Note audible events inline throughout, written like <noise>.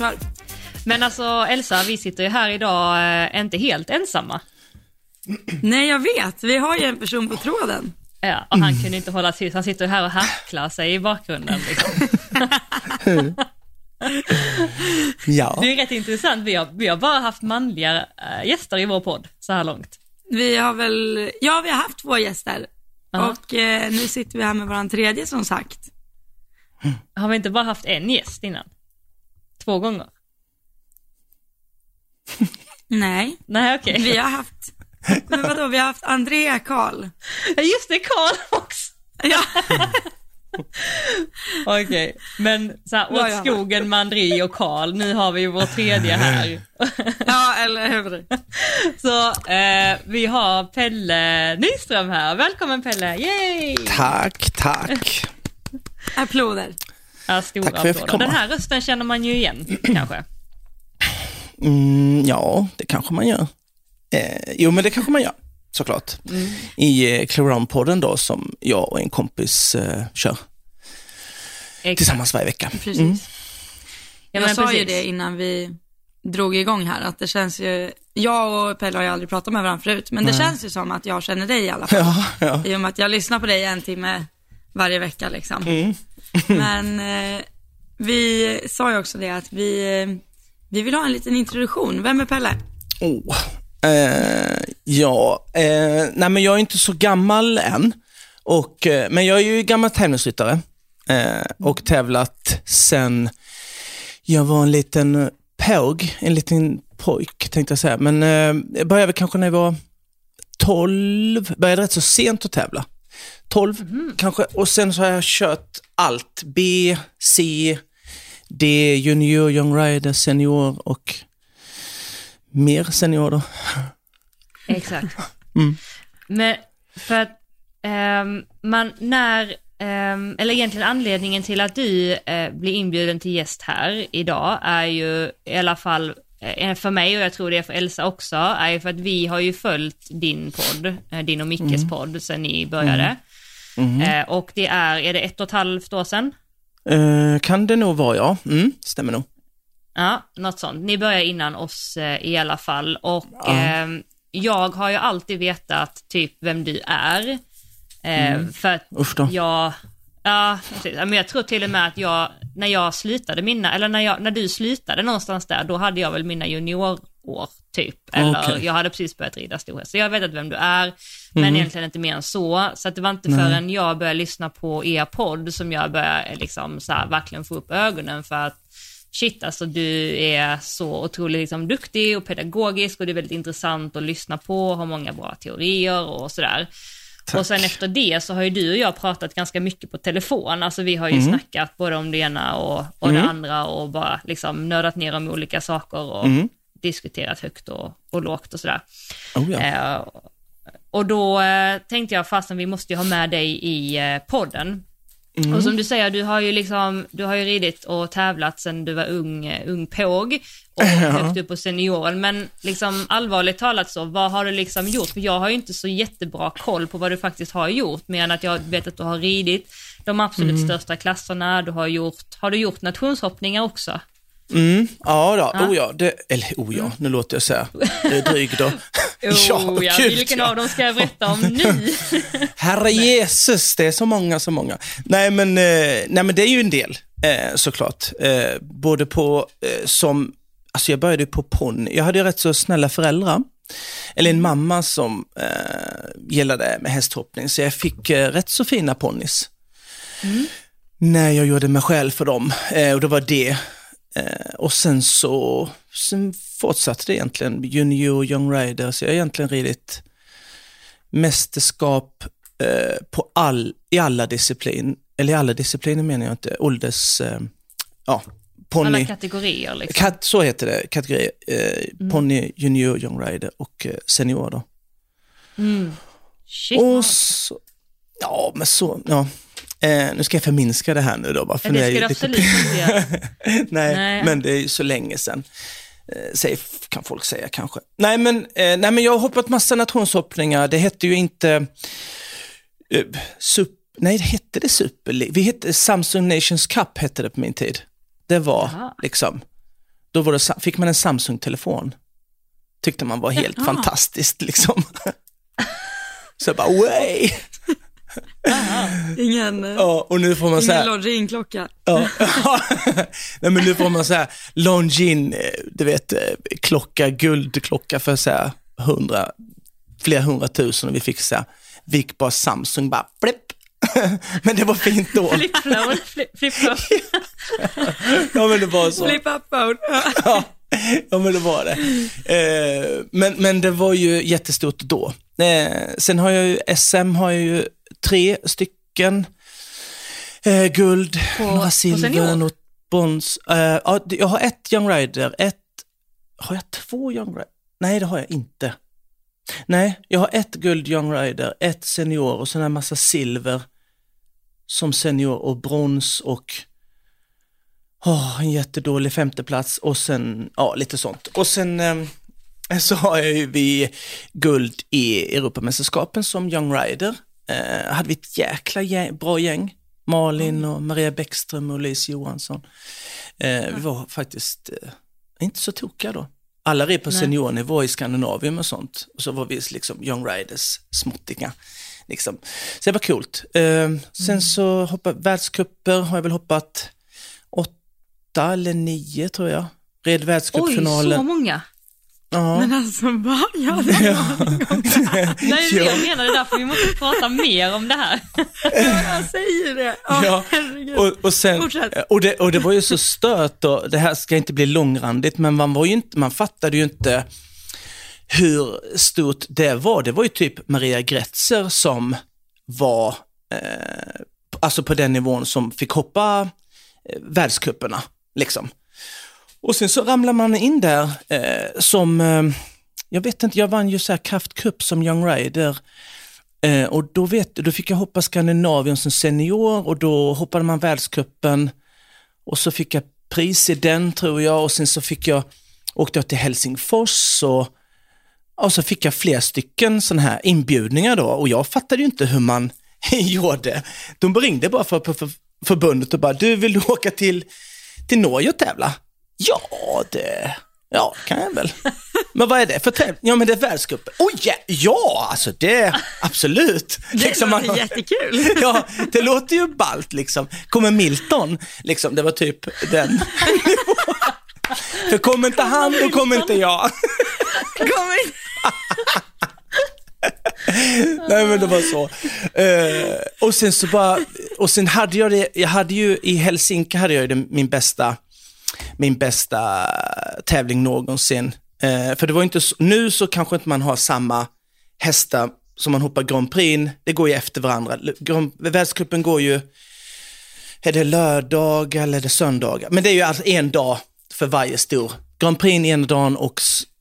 kör. Men alltså Elsa, vi sitter ju här idag eh, inte helt ensamma. Nej, jag vet. Vi har ju en person på tråden. Ja, och han kunde inte hålla tyst. Han sitter ju här och hacklar sig i bakgrunden. Liksom. <laughs> Ja. Det är rätt intressant. Vi har, vi har bara haft manliga äh, gäster i vår podd så här långt. Vi har väl, ja vi har haft två gäster. Ja. Och eh, nu sitter vi här med våran tredje som sagt. Har vi inte bara haft en gäst innan? Två gånger? Nej, Nej, okej. vi har haft, men vadå, vi har haft Andrea Karl. Ja, Just det, Karl också. Ja, <laughs> Okej, men så här, åt ja. skogen med André och Karl, nu har vi vår tredje här. ja eller hur. <laughs> Så eh, vi har Pelle Nyström här. Välkommen Pelle, yay! Tack, tack. Applåder. Ja, stora Tack för att jag fick applåder. Den komma. här rösten känner man ju igen <clears throat> kanske. Mm, ja, det kanske man gör. Eh, jo, men det kanske man gör, såklart. I eh, Clown-podden då, som jag och en kompis eh, kör Exakt. tillsammans varje vecka. Precis. Ja, jag men sa ju precis. det innan vi drog igång här, att det känns ju, jag och Pelle har ju aldrig pratat med varandra förut, men det känns ju som att jag känner dig i alla <laughs> fall. Ja, ja. I och med att jag lyssnar på dig en timme varje vecka liksom. Mm. <laughs> Men eh, vi sa ju också det att vi, eh, vi vill ha en liten introduktion. Vem är Pelle? Oh. Eh, ja, eh, nej men jag är inte så gammal än. Och, eh, men jag är ju gammal tävlingsryttare eh, och tävlat sen jag var en liten påg, en liten pojk tänkte jag säga. Men jag började väl kanske när jag var 12, började rätt så sent att tävla. 12 kanske och sen så har jag kört allt. B, C, D, junior, young rider, senior och mer senior då. Exakt. <laughs> Mm. Men för att ehm, man när, ehm, eller egentligen anledningen till att du eh, blir inbjuden till gäst här idag är ju i alla fall för mig och jag tror det är för Elsa också, är för att vi har ju följt din podd, eh, din och Mickes podd sedan ni började. Eh, och det är, är det ett och ett halvt år sedan? Eh, kan det nog vara ja, mm, stämmer nog. Ja, något sånt. Ni börjar innan oss eh, i alla fall och Ja. ehm, jag har ju alltid vetat typ vem du är. Eh, För att Usch då. jag, ja, precis. Ja, men jag tror till och med att jag, när jag slutade mina, eller när, jag, när du slutade någonstans där, då hade jag väl mina juniorår typ. Eller Okej. jag hade precis börjat rida storhäst. Så jag vet vem du är, men egentligen inte mer än så. Så att det var inte förrän jag började lyssna på er podd som jag började liksom så här, verkligen få upp ögonen för att shit alltså du är så otroligt liksom, duktig och pedagogisk och det är väldigt intressant att lyssna på, har många bra teorier och sådär. Och sen efter det så har ju du och jag pratat ganska mycket på telefon, alltså vi har ju snackat både om det ena och, och det andra och bara liksom nördat ner om olika saker och diskuterat högt och, och lågt och sådär. Oh, ja. Eh, och då eh, tänkte jag fasen vi måste ju ha med dig i eh, podden. Mm. Och som du säger, du har ju liksom, du har ju ridit och tävlat sedan du var ung, eh, ung påg och <laughs> högt upp på senioren. Men liksom allvarligt talat så, vad har du liksom gjort? För jag har ju inte så jättebra koll på vad du faktiskt har gjort, mer än att jag vet att du har ridit de absolut Mm. största klasserna, du har gjort, har du gjort nationshoppningar också? Mm, ja, då. Ja. Oh, ja. Det, eller oh ja, nu låter jag säga det är dryg då. <laughs> Oh, ja, gud, vilken ja. av dem ska jag berätta om nu? <laughs> Herre Jesus, det är så många, så många. Nej men, eh, nej, men det är ju en del eh, såklart. Eh, både på, som, alltså jag började på ponny. Jag hade ju rätt så snälla föräldrar. Eller en mamma som gillade med hästhoppning, så jag fick rätt så fina ponnys. När jag gjorde mig själv för dem. Och det var det. Eh, och sen så sen fortsatte det egentligen, junior, young rider, så jag har egentligen ridit mästerskap eh, på all, i alla disciplin, eller i alla discipliner menar jag inte, ålders, eh, ja, Alla ponny, kategorier liksom. kat, så heter det, kategori, eh, ponny, junior, young rider och eh, senior då. Mm. Shit. Och så, ja men så, ja. Eh, nu ska jag förminska det här nu då, bara för det ska du absolut inte göra. <laughs> nej, Nej. men det är ju så länge sedan. Eh, säg, kan folk säga kanske. Nej men, eh, nej, men jag har hoppat massa nationshoppningar. Det hette ju inte... Eh, sup, nej, det hette det Super League. Vi hette Samsung Nations Cup hette det på min tid. Det var Jaha. liksom... då var det, fick man en Samsung-telefon. Tyckte man var helt Jaha. fantastiskt liksom. <laughs> Så jag bara, way! Ingen, eh, Ja, och nu får man ingen Longines-klocka. ja. <laughs> Nej men nu får man säga, Longines, eh, du vet, eh, klocka, guldklocka för så här hundra, flera hundratusen och vi fick så här, vi gick bara Samsung bara, blipp. <laughs> Men det var fint då. Flip-flow, flip- flip-flow. <laughs> Ja men det var så. Flip up phone. Ja, ja men det var det. Eh, men, men det var ju jättestort då. Eh, sen har jag ju, SM har jag ju tre stycken eh, guld, På- några silver, något brons. Eh, ja, jag har ett Young Rider, ett, har jag två Young Rider? Nej det har jag inte. Nej, jag har ett guld Young Rider, ett senior och sen en massa silver som senior och brons och Åh, en jättedålig femteplats och sen, ja lite sånt. Och sen eh, <laughs> så har jag ju vi guld i Europamästerskapen som Young Rider. Eh, hade vi ett jäkla gäng, bra gäng. Malin och Maria Bäckström och Louise Johansson. Eh, vi var faktiskt eh, inte så tokiga då. Alla red på seniornivå i Skandinavien och sånt. Och så var vi liksom Young Riders småttingar. Liksom. Så det var coolt. Eh, sen så hoppade världscuper har jag väl hoppat åtta eller nio tror jag. Red Oj, världscupfinalen. så många. Ja. Men alltså va? Ja, det <laughs> Nej, Ja. jag menar det därför vi måste prata mer om det här. jag säger det. Ja, Ja, och, och, sen, och, det, och det var ju så stört och det här ska inte bli långrandigt, men man, var ju inte, man fattade ju inte hur stort det var. Det var ju typ Maria Gretzer som var, eh, alltså på den nivån som fick hoppa eh, världscuperna. Liksom. Och sen så ramlar man in där eh, som, eh, jag vet inte, jag vann ju så här kraftcup som young rider Eh, och då, vet, då fick jag hoppa Skandinavien som senior och då hoppade man världscupen och så fick jag pris i den tror jag och sen så fick jag, åkte jag till Helsingfors och, och så fick jag fler stycken sådana här inbjudningar då och jag fattade ju inte hur man <laughs> gjorde. De ringde bara för, för, för förbundet och bara, du vill du åka till, till Norge och tävla? Ja, det ja, kan jag väl. Men vad är det för tävling? Ja, men det är världscupen. Oj, ja, ja, alltså det, absolut. <laughs> Det Liksom, låter man- jättekul. <laughs> Ja, det låter ju ballt liksom. Kommer Milton, liksom, det var typ den. <laughs> För kommer inte han, då kommer inte jag. Kom in. <laughs> Nej men det var så. Eh, och sen så bara, och sen hade jag det, jag hade ju i Helsinki hade jag det, min bästa, min bästa tävling någonsin. Eh, för det var inte så, nu så kanske inte man har samma hästar som man hoppar Grand Prix, det går ju efter varandra. Grand- Världscupen går ju, är det lördag eller är det söndag? Men det är ju alltså en dag för varje stor. Grand Prix ena dagen och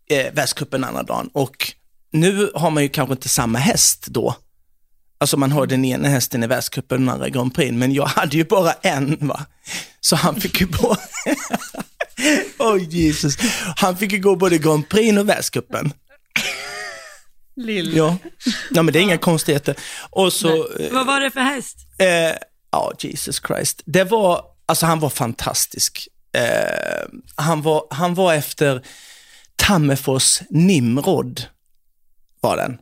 eh, världscupen andra dagen. Och nu har man ju kanske inte samma häst då. Alltså man har den ena hästen i världscupen och den andra i Grand Prix, men jag hade ju bara en va. Så han fick ju på... <laughs> Oj Jesus. Han fick ju gå både Grand Prix och världscupen. Lill. Ja. ja, men det är inga konstigheter. Och så... eh, Vad var det för häst? Eh, Ja, Jesus Christ. Det var, alltså han var fantastisk. Eh, han, var, han var efter Tammerfors Nimrod, var den.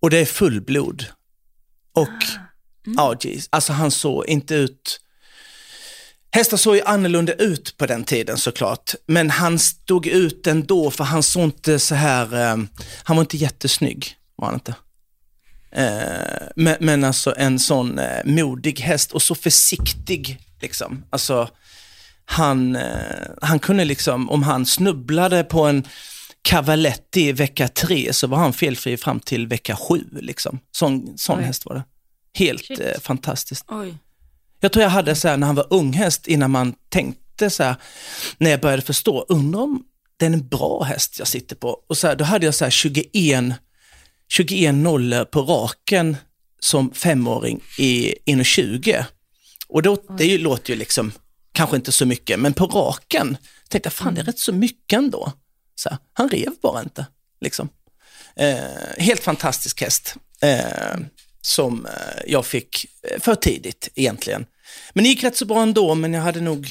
Och det är fullblod. Och, ja, jeez, alltså han såg inte ut, hästar såg ju annorlunda ut på den tiden såklart, men han stod ut ändå för han såg inte så här, eh, han var inte jättesnygg, var han inte. Eh, men, men alltså en sån eh, modig häst och så försiktig liksom. Alltså han, eh, han kunde liksom, om han snubblade på en Cavaletti i vecka tre så var han felfri fram till vecka sju liksom. Sån, sån Oj. häst var det. Helt eh, fantastiskt. Oj. Jag tror jag hade så här när han var ung häst innan man tänkte så här, när jag började förstå, undrar om det är en bra häst jag sitter på. Och så här, då hade jag så här 21, 21 nollor på raken som femåring i 1,20. Och då, det ju, låter ju liksom, kanske inte så mycket, men på raken tänkte jag, fan det är rätt så mycket ändå. Så här, han rev bara inte. Liksom. Eh, helt fantastisk häst. Eh, som eh, jag fick eh, för tidigt egentligen. Men det gick rätt så bra ändå, men jag hade nog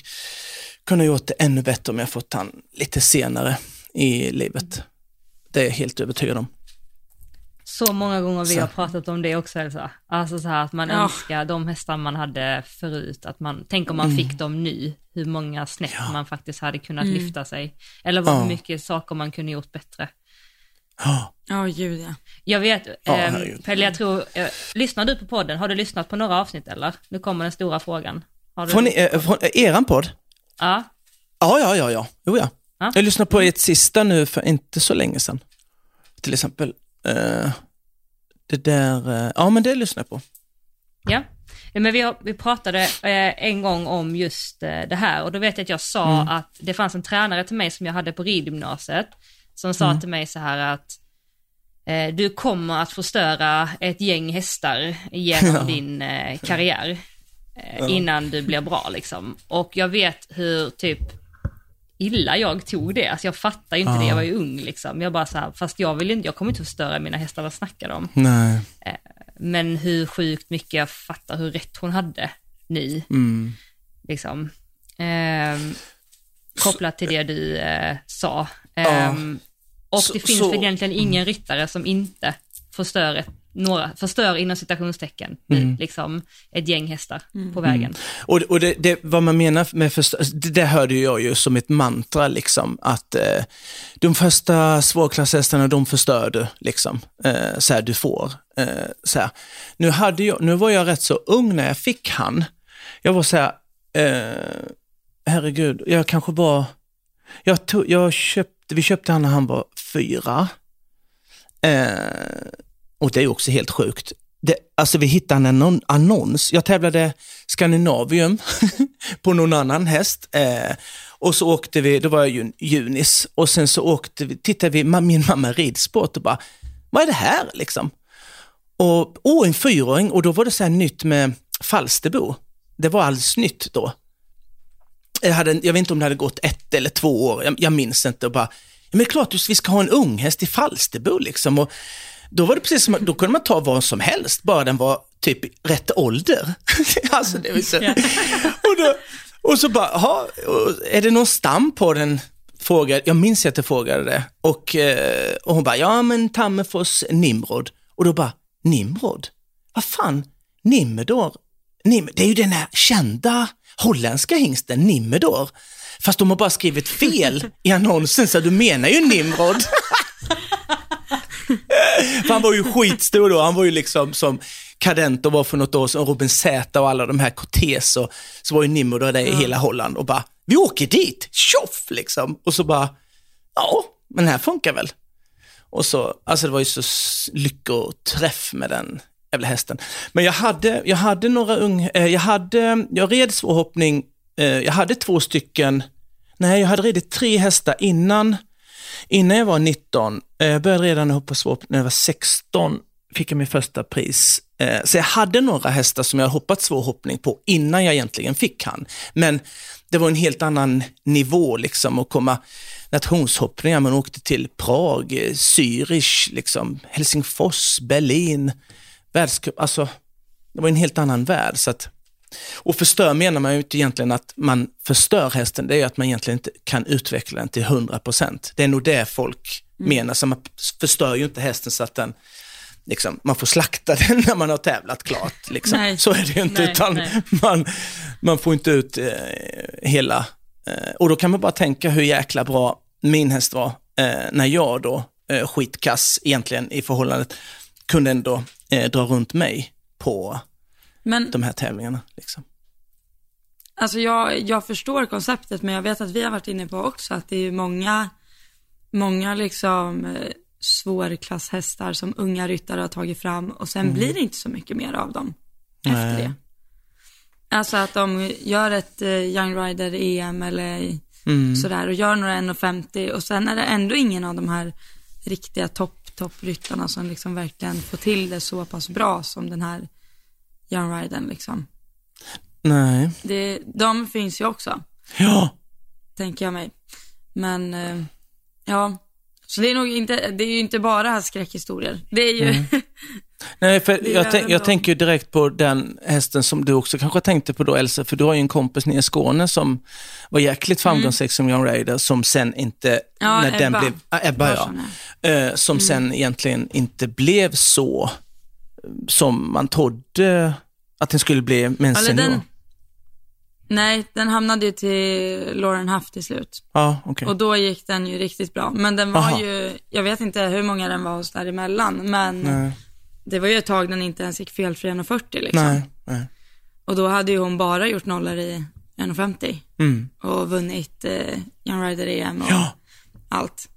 kunnat gjort det ännu bättre om jag fått han lite senare i livet. Det är jag helt övertygad om. Så många gånger vi Så. har pratat om det också Elsa. Alltså så här att man Ja. önskar de hästar man hade förut, att man, tänk om man Mm. fick dem nu, hur många snäpp man faktiskt hade kunnat lyfta sig. Eller vad Ja. mycket saker man kunde gjort bättre. Ja, Ja, gud ja. Jag vet, Ja, herregud. Pelle, jag tror, eh, lyssnar du på podden? Har du lyssnat på några avsnitt eller? Nu kommer den stora frågan. Har du? Från, eh, från eh, eran podd? Ja, Ja, ja, ja, ja. Jo, ja. Ja. Jag lyssnade på ert sista nu för inte så länge sedan. Till exempel. Eh, det där, eh, ja men det lyssnade jag på. Ja, men vi, har, vi pratade eh, en gång om just det här och då vet jag att jag sa att det fanns en tränare till mig som jag hade på ridgymnasiet som sa till mig så här att du kommer att förstöra ett gäng hästar genom <laughs> Ja. din karriär innan du blir bra liksom. Och jag vet hur typ illa jag tog det, alltså jag fattar ju inte det, jag var ju ung liksom. Jag bara så här, fast jag vill inte, jag kommer inte förstöra mina hästar, vad snackar de om? Nej. Men hur sjukt mycket jag fattar hur rätt hon hade nu. Mm. Liksom. Ehm, kopplat till det du eh, sa. Ehm, Och Så- det finns så- väl egentligen ingen ryttare som inte förstör, ett, några, förstör inom citationstecken nu, liksom ett gäng hästar på vägen. Och, och det, det, vad man menar med förstö- det, det hörde jag ju som ett mantra, liksom, att eh, de första svårklasshästarna, de förstör du, liksom. Eh, så här, du får. Eh, så här. Nu, hade jag, nu var jag rätt så ung när jag fick han. Jag var så här, eh, herregud, jag kanske var, jag, tog, jag köpte, vi köpte han när han var fyra. Och det är också helt sjukt. Det, alltså vi hittade en annons. Jag tävlade Scandinavium <laughs> på någon annan häst. Eh, och så åkte vi, då var jag ju junis, och sen så åkte vi, tittade vi, min mamma ridsport och bara, vad är det här liksom? Och, åh, en fyraåring, och då var det så här nytt med Falsterbo. Det var alldeles nytt då. Jag, hade, jag vet inte om det hade gått ett eller två år, jag, jag minns inte. Och bara, men det är klart vi ska ha en unghäst i Falsterbo liksom. Och då var det precis som, då kunde man ta vad som helst, bara den var typ rätt ålder. <laughs> alltså, det vill säga. och, då, och så bara, "Jaha, och är det någon stam på den? Frågade, jag minns att jag frågade det. Och, eh, och hon bara, ja men Tammerfors Nimrod. Och då bara, Nimrod? Vad fan, Nimedor? Nim, det är ju den här kända holländska hingsten Nimedor. Fast de har bara skrivit fel i annonsen, så du menar ju Nimrod. <laughs> <laughs> För han var ju skitstor då, han var ju liksom som kadent och var för något år sedan, Robin Z och alla de här Cortez och så var ju Nimrod där i hela Holland och bara, vi åker dit, tjoff liksom. Och så bara, ja, men det här funkar väl. Och så, alltså det var ju så lyckoträff med den jävla hästen. Men jag hade, jag hade några ung, eh, jag hade, jag red svårhoppning, eh, jag hade två stycken, nej jag hade ridit tre hästar innan, innan jag var 19. Eh, jag började redan hoppa svårt när jag var 16, fick jag min första pris. Eh, så jag hade några hästar som jag hoppat svårhoppning på innan jag egentligen fick han. Men det var en helt annan nivå liksom att komma nationshoppningar. Man åkte till Prag, eh, Zürich, liksom, Helsingfors, Berlin, världscup. Alltså, det var en helt annan värld. Så att, och förstör menar man ju inte egentligen att man förstör hästen, det är ju att man egentligen inte kan utveckla den till 100%. Det är nog det folk menar, så man förstör ju inte hästen så att den Liksom, man får slakta <laughs> den när man har tävlat klart. Liksom. Nej. Så är det ju inte, Nej, utan nej. Man, man får inte ut eh, hela... Eh, och då kan man bara tänka hur jäkla bra min häst var eh, när jag då, eh, skitkass egentligen i förhållandet, kunde ändå eh, dra runt mig på Men de här tävlingarna. Liksom. Alltså jag, jag förstår konceptet, men jag vet att vi har varit inne på också att det är många, många liksom eh, svårklasshästar som unga ryttare har tagit fram och sen blir det inte så mycket mer av dem efter Nej. det. Alltså att de gör ett eh, Young Rider EM eller sådär och gör några 1,50 och sen är det ändå ingen av de här riktiga topp, toppryttarna som liksom verkligen får till det så pass bra som den här Young Ridern liksom. Nej. Det, de finns ju också, Ja, tänker jag mig. Men, eh, ja. Så det är nog inte, det är ju inte bara skräckhistorier. Det är ju, <laughs> Nej, för jag, tänk, jag tänker direkt på den hästen som du också kanske tänkte på då Elsa, för du har ju en kompis nere i Skåne som var jäkligt framgångsrik mm. som Young Raider, som sen inte, ja, när Ebba. den blev, äh, Ebba ja, äh, som mm. sen egentligen inte blev så som man trodde att den skulle bli med en senior. Nej, den hamnade ju till Lauren Huff till slut. Ja, okay. Och då gick den ju riktigt bra. Men den var Aha. ju, jag vet inte hur många den var hos däremellan, men nej. det var ju ett tag den inte ens gick felfri 1,40 liksom. Nej, nej. Och då hade ju hon bara gjort nollor i 1,50 mm. och vunnit eh, Young Rider EM och ja. allt.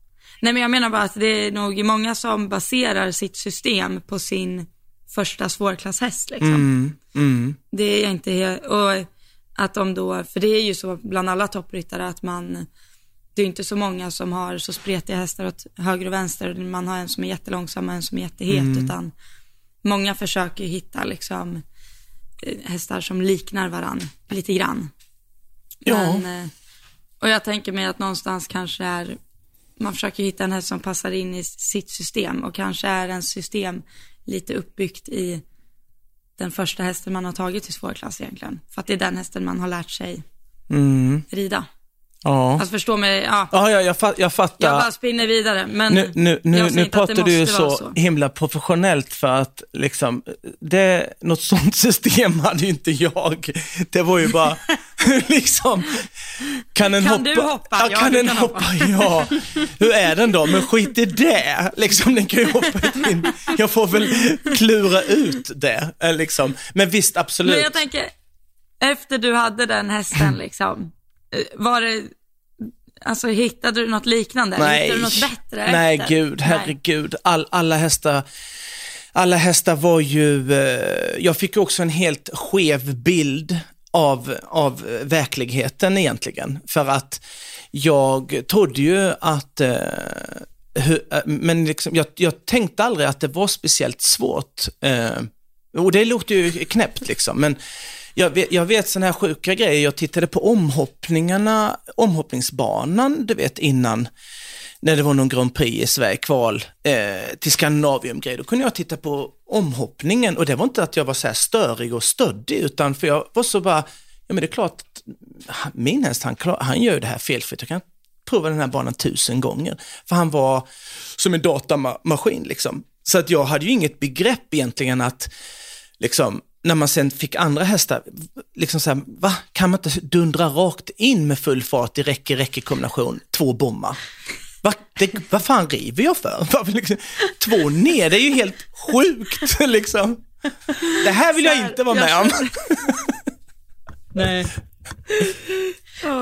Nej men jag menar bara att det är nog många som baserar sitt system på sin första svårklasshäst liksom. Mm. Mm. Det är jag inte och att de då, för det är ju så bland alla toppryttare att man, det är inte så många som har så spretiga hästar åt höger och vänster. Man har en som är jättelångsam och en som är jättehet, mm. utan många försöker hitta liksom eh, hästar som liknar varann lite grann. Ja. Men, eh, och jag tänker mig att någonstans kanske är, man försöker hitta en häst som passar in i sitt system och kanske är en system lite uppbyggt i den första hästen man har tagit i svårklass egentligen. För att det är den hästen man har lärt sig mm. rida. Ja. Alltså förstå mig, ja. Ja, ja jag, fatt, jag fattar. Jag bara spinner vidare. Men nu nu, nu, nu pratar du ju så, så, himla professionellt för att liksom, det, något sånt <laughs> system hade ju inte jag. Det var ju bara, <laughs> liksom, kan den kan hoppa? du hoppa? Ja, ja kan kan hoppa? hoppa? Ja. Hur är den då? Men skit i det. Liksom, den kan ju hoppa in. Jag får väl klura ut det. Eh, liksom. Men visst, absolut. Men jag tänker, efter du hade den hästen liksom, var det, alltså hittade du något liknande? Nej, hittade du något bättre nej efter? gud, herregud. All, alla hästar alla hästar var ju, eh, jag fick också en helt skev bild av, av verkligheten egentligen. För att jag trodde ju att, eh, hur, men liksom, jag, jag, tänkte aldrig att det var speciellt svårt. och det låter ju knäppt liksom, men jag vet, jag vet sådana här sjuka grejer, jag tittade på omhoppningarna, omhoppningsbanan, du vet innan, när det var någon Grand Prix i Sverige, kval eh, till Skandinavium-grej, då kunde jag titta på omhoppningen och det var inte att jag var så här störig och stöddig, utan för jag var så bara, ja men det är klart, min häst han, han gör det här felfritt, jag kan prova den här banan tusen gånger. För han var som en datamaskin liksom. Så att jag hade ju inget begrepp egentligen att, liksom, när man sen fick andra hästar, liksom så här, va, kan man inte dundra rakt in med full fart i räcke-räcke-kombination, två bommar? Va, det, vad fan river jag för? <laughs> Liksom, två ner, det är ju helt sjukt <laughs> liksom. Det här vill jag inte vara med om. <laughs> Nej.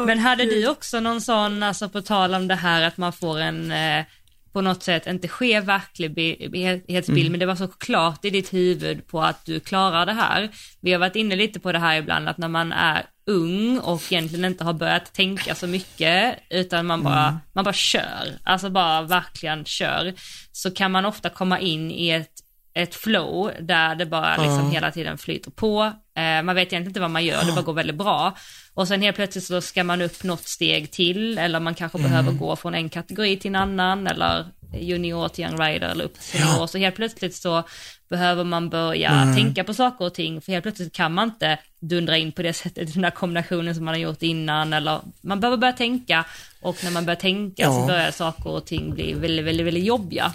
Men hade du också någon sån, alltså på tal om det här att man får en eh, på något sätt inte ske verklighetsbild, mm. men det var så klart i ditt huvud på att du klarar det här. Vi har varit inne lite på det här ibland, att när man är ung och egentligen inte har börjat tänka så mycket, utan man bara, mm. man bara kör, alltså bara verkligen kör, så kan man ofta komma in i ett ett flow där det bara liksom mm. hela tiden flyter på. Eh, man vet egentligen inte vad man gör, det bara går väldigt bra. Och sen helt plötsligt så ska man upp något steg till eller man kanske mm. behöver gå från en kategori till en annan eller junior till young rider eller upp till senior. Ja. Så helt plötsligt så behöver man börja mm. tänka på saker och ting för helt plötsligt kan man inte dundra in på det <laughs> sättet den där kombinationen som man har gjort innan eller man behöver börja tänka och när man börjar tänka ja. så börjar saker och ting bli väldigt, väldigt, väldigt jobbiga.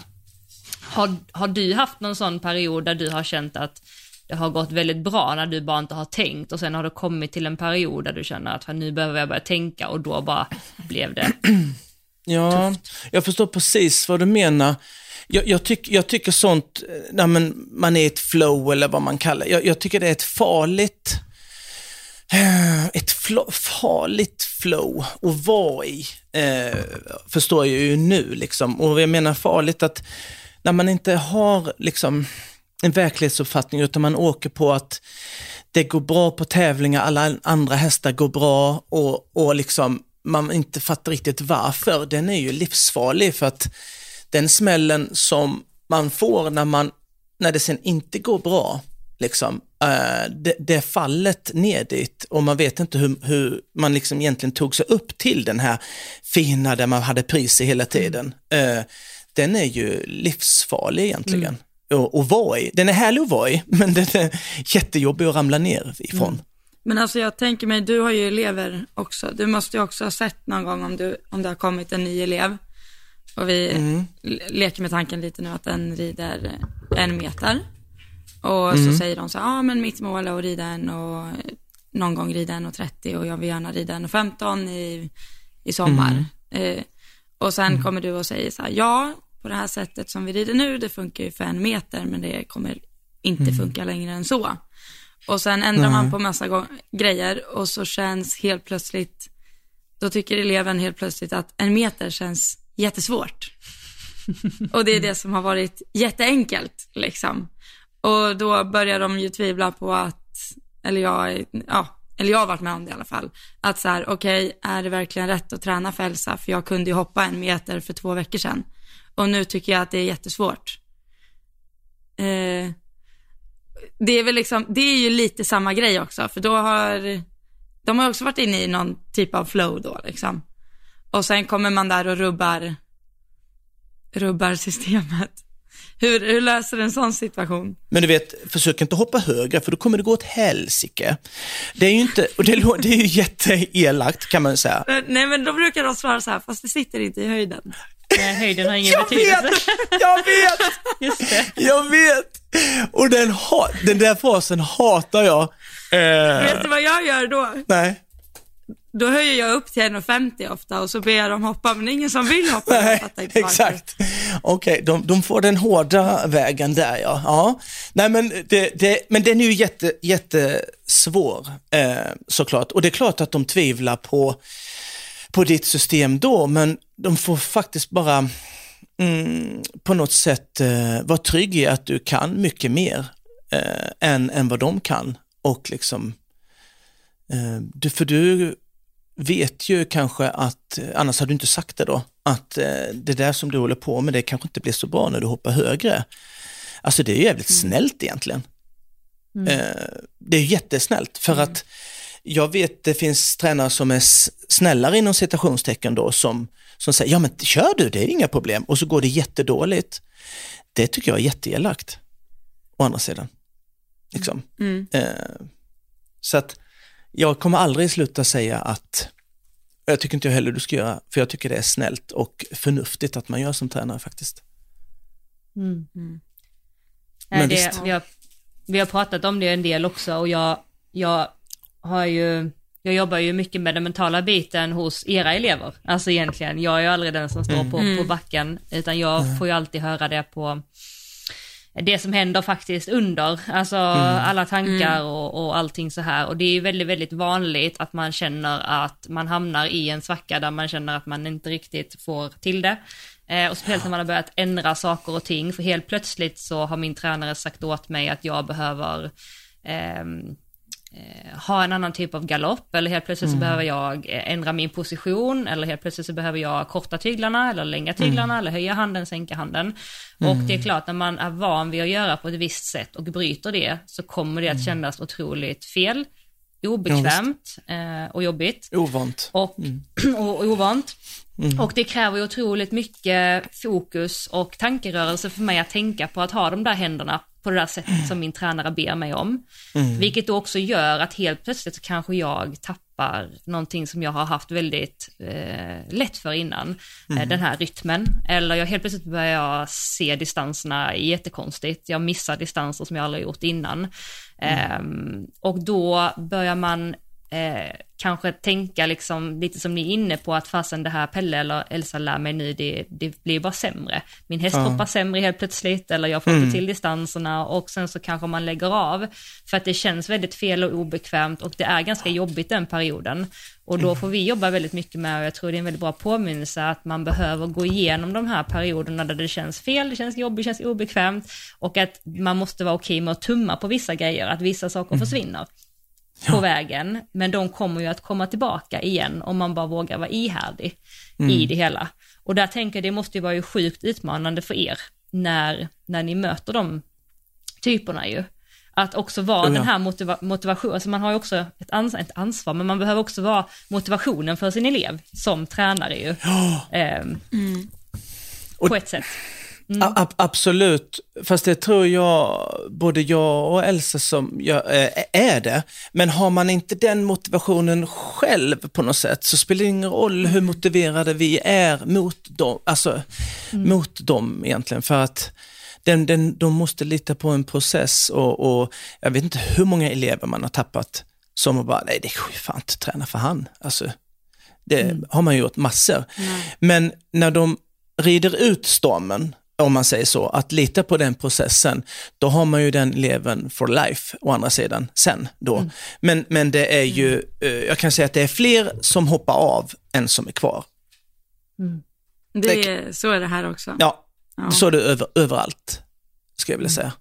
Har, har du haft någon sån period där du har känt att det har gått väldigt bra när du bara inte har tänkt och sen har det kommit till en period där du känner att nu behöver jag börja tänka och då bara blev det <clears throat> Ja, tufft. jag förstår precis vad du menar. Jag, jag, tyck, jag tycker sånt, när man, man är i ett flow eller vad man kallar jag, jag tycker det är ett farligt eh, ett flow, farligt flow att vara i, eh, förstår jag ju nu. Liksom. Och jag menar farligt att när man inte har liksom, en verklighetsuppfattning utan man åker på att det går bra på tävlingar, alla andra hästar går bra och, och liksom man inte fattar riktigt varför, den är ju livsfarlig för att den smällen som man får när, man, när det sen inte går bra, liksom, eh, det, det fallet ner dit och man vet inte hur, hur, man liksom egentligen tog sig upp till den här fina där man hade priser hela tiden. Mm den är ju livsfarlig egentligen. att, att vara i. Den är härlig att vara i, <laughs> men den är jättejobbig att ramla ner ifrån. Mm. Men alltså jag tänker mig, du har ju elever också. Du måste ju också ha sett någon gång om, du, om det har kommit en ny elev. Och vi mm. leker med tanken lite nu att den rider en meter. Och mm. så säger de så ja ah, men mitt mål är att rida en och någon gång rida en och 30 och jag vill gärna rida en och 15 i, i sommar. Mm. Eh, och sen mm. kommer du och säger så här, ja, på det här sättet som vi rider nu, det funkar ju för en meter, men det kommer inte mm. funka längre än så. Och sen ändrar man på massa grejer och så känns helt plötsligt, då tycker eleven helt plötsligt att en meter känns jättesvårt. <laughs> och det är det som har varit jätteenkelt liksom. Och då börjar de ju tvivla på att, eller jag, ja, eller jag har varit med om det i alla fall, att så här, okej, okay, är det verkligen rätt att träna för Elsa? För jag kunde ju hoppa en meter för två veckor sedan. Och nu tycker jag att det är jättesvårt. Eh, det är väl liksom, det är ju lite samma grej också, för då har, de har också varit inne i någon typ av flow då liksom. Och sen kommer man där och rubbar, rubbar systemet. <laughs> Hur, hur löser du en sån situation? Men du vet, försök inte hoppa högre för då kommer det gå åt helsike. Det är ju inte, och det, det är ju <laughs> jätteelakt kan man säga. Nej men då brukar de svara så här, fast det sitter inte i höjden. Nej, höjden har ingen jag betydelse. Vet, jag vet! <laughs> Just det. Jag vet! Och den, den där frasen hatar jag. Eh... Vet du vad jag gör då? Nej. Då höjer jag upp till 1,50 ofta och så ber jag dem hoppa, men det är ingen som vill hoppa. Nej, exakt. Okej, okay, de, de, får den hårda vägen där ja. ja. Nej, men, det, det, men den är ju jätte, jättesvår eh, såklart. Och det är klart att de tvivlar på, på ditt system då, men de får faktiskt bara mm, på något sätt eh, vara trygg i att du kan mycket mer eh, än, än vad de kan. Och liksom, eh, du, för du vet ju kanske att, annars hade du inte sagt det då, att eh, det där som du håller på med det kanske inte blir så bra när du hoppar högre. Alltså det är jävligt mm. snällt egentligen. Mm. Eh, det är jättesnällt för mm. att jag vet det finns tränare som är snällare inom citationstecken då som, som säger, ja men kör du, det är inga problem och så går det jättedåligt. Det tycker jag är jätteelakt. Å andra sidan. Liksom. Mm. Eh, så att jag kommer aldrig sluta säga att, jag tycker inte jag heller du ska göra, för jag tycker det är snällt och förnuftigt att man gör som tränare faktiskt. Mm. Mm. Men det, visst. Vi har, vi har pratat om det en del också och jag, jag har ju, jag jobbar ju mycket med den mentala biten hos era elever. Alltså egentligen, jag är ju aldrig den som står mm. på, på mm. backen, utan jag mm. får ju alltid höra det på det som händer faktiskt under, alltså mm. alla tankar mm. och, och allting så här. Och det är ju väldigt, väldigt vanligt att man känner att man hamnar i en svacka där man känner att man inte riktigt får till det. Eh, och speciellt när man har börjat ändra saker och ting, för helt plötsligt så har min tränare sagt åt mig att jag behöver eh, Eh, ha en annan typ av galopp eller helt plötsligt mm. så behöver jag eh, ändra min position eller helt plötsligt så behöver jag korta tyglarna eller länga tyglarna mm. eller höja handen, sänka handen. Mm. Och det är klart när man är van vid att göra på ett visst sätt och bryter det så kommer det att mm. kännas otroligt fel, obekvämt eh, och jobbigt. Ovant. Och, mm. <clears throat> och, och ovant. Mm. Och det kräver otroligt mycket fokus och tankerörelse för mig att tänka på att ha de där händerna på det där sättet som min tränare ber mig om. Mm. Vilket då också gör att helt plötsligt så kanske jag tappar någonting som jag har haft väldigt eh, lätt för innan, eh, mm. den här rytmen. Eller jag helt plötsligt börjar se distanserna jättekonstigt, jag missar distanser som jag aldrig gjort innan. Mm. Eh, och då börjar man eh, kanske tänka liksom lite som ni är inne på att fasen det här Pelle eller Elsa lär mig nu, det, det blir bara sämre. Min häst ja. hoppar sämre helt plötsligt eller jag får mm. inte till distanserna och sen så kanske man lägger av för att det känns väldigt fel och obekvämt och det är ganska jobbigt den perioden. Och då mm. får vi jobba väldigt mycket med, och jag tror det är en väldigt bra påminnelse, att man behöver gå igenom de här perioderna där det känns fel, det känns jobbigt, det känns obekvämt och att man måste vara okej med att tumma på vissa grejer, att vissa saker mm. Ja. på vägen, men de kommer ju att komma tillbaka igen om man bara vågar vara ihärdig mm. i det hela. Och där tänker jag, det måste ju vara ju sjukt utmanande för er när, när ni möter de typerna ju. Att också vara ja. den här motiva motivationen, alltså man har ju också ett, ans ett ansvar, men man behöver också vara motivationen för sin elev som tränare ju. Ja. Eh, mm. På ett sätt. Mm. A absolut, fast det tror jag, både jag och Elsa som jag, äh, är det. Men har man inte den motivationen själv på något sätt så spelar det ingen roll hur motiverade vi är mot dem, alltså, mm. mot dem egentligen. För att den, den, de måste lita på en process och, och jag vet inte hur många elever man har tappat som bara, nej det ju fan inte träna för han. Alltså, det mm. har man gjort massor. Mm. Men när de rider ut stormen, om man säger så, att lita på den processen, då har man ju den eleven for life å andra sidan sen då. Mm. Men, men det är ju, mm. eh, jag kan säga att det är fler som hoppar av än som är kvar. Mm. Det är, så är det här också. Ja, ja. så är det över, överallt, skulle jag vilja säga.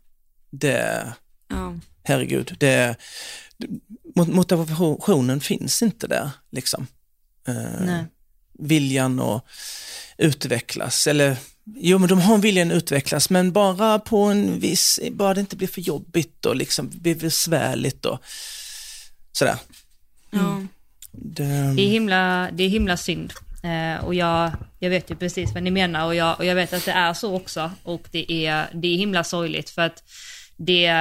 Det, ja. herregud, det, motivationen finns inte där liksom. Eh, viljan att utvecklas, eller jo men de har en viljan att utvecklas men bara på en viss, bara det inte blir för jobbigt och liksom blir besvärligt och sådär. Mm. Det... det, är himla, det är himla synd. Eh, och jag, jag vet ju precis vad ni menar och jag, och jag vet att det är så också. Och det är, det är himla sorgligt för att det,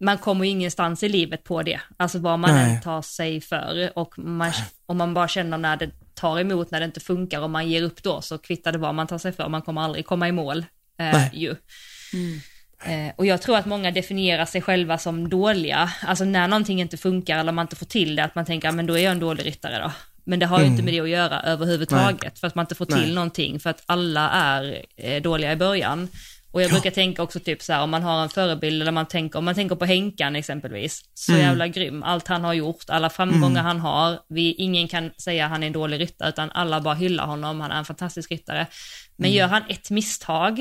man kommer ju ingenstans i livet på det. Alltså vad man Nej. än tar sig för och man, om man bara känner när det tar emot, när det inte funkar och man ger upp då så kvittar det vad man tar sig för, man kommer aldrig komma i mål eh, ju. Mm. Eh, och jag tror att många definierar sig själva som dåliga, alltså när någonting inte funkar eller man inte får till det, att man tänker, men då är jag en dålig ryttare då. Men det har ju mm. inte med det att göra överhuvudtaget, Nej. för att man inte får till Nej. någonting, för att alla är eh, dåliga i början. Och jag ja. brukar tänka också typ så här om man har en förebild eller man tänker, om man tänker på Henkan exempelvis, så mm. jävla grym, allt han har gjort, alla framgångar mm. han har, vi, ingen kan säga han är en dålig ryttare utan alla bara hyllar honom, han är en fantastisk ryttare. Men mm. gör han ett misstag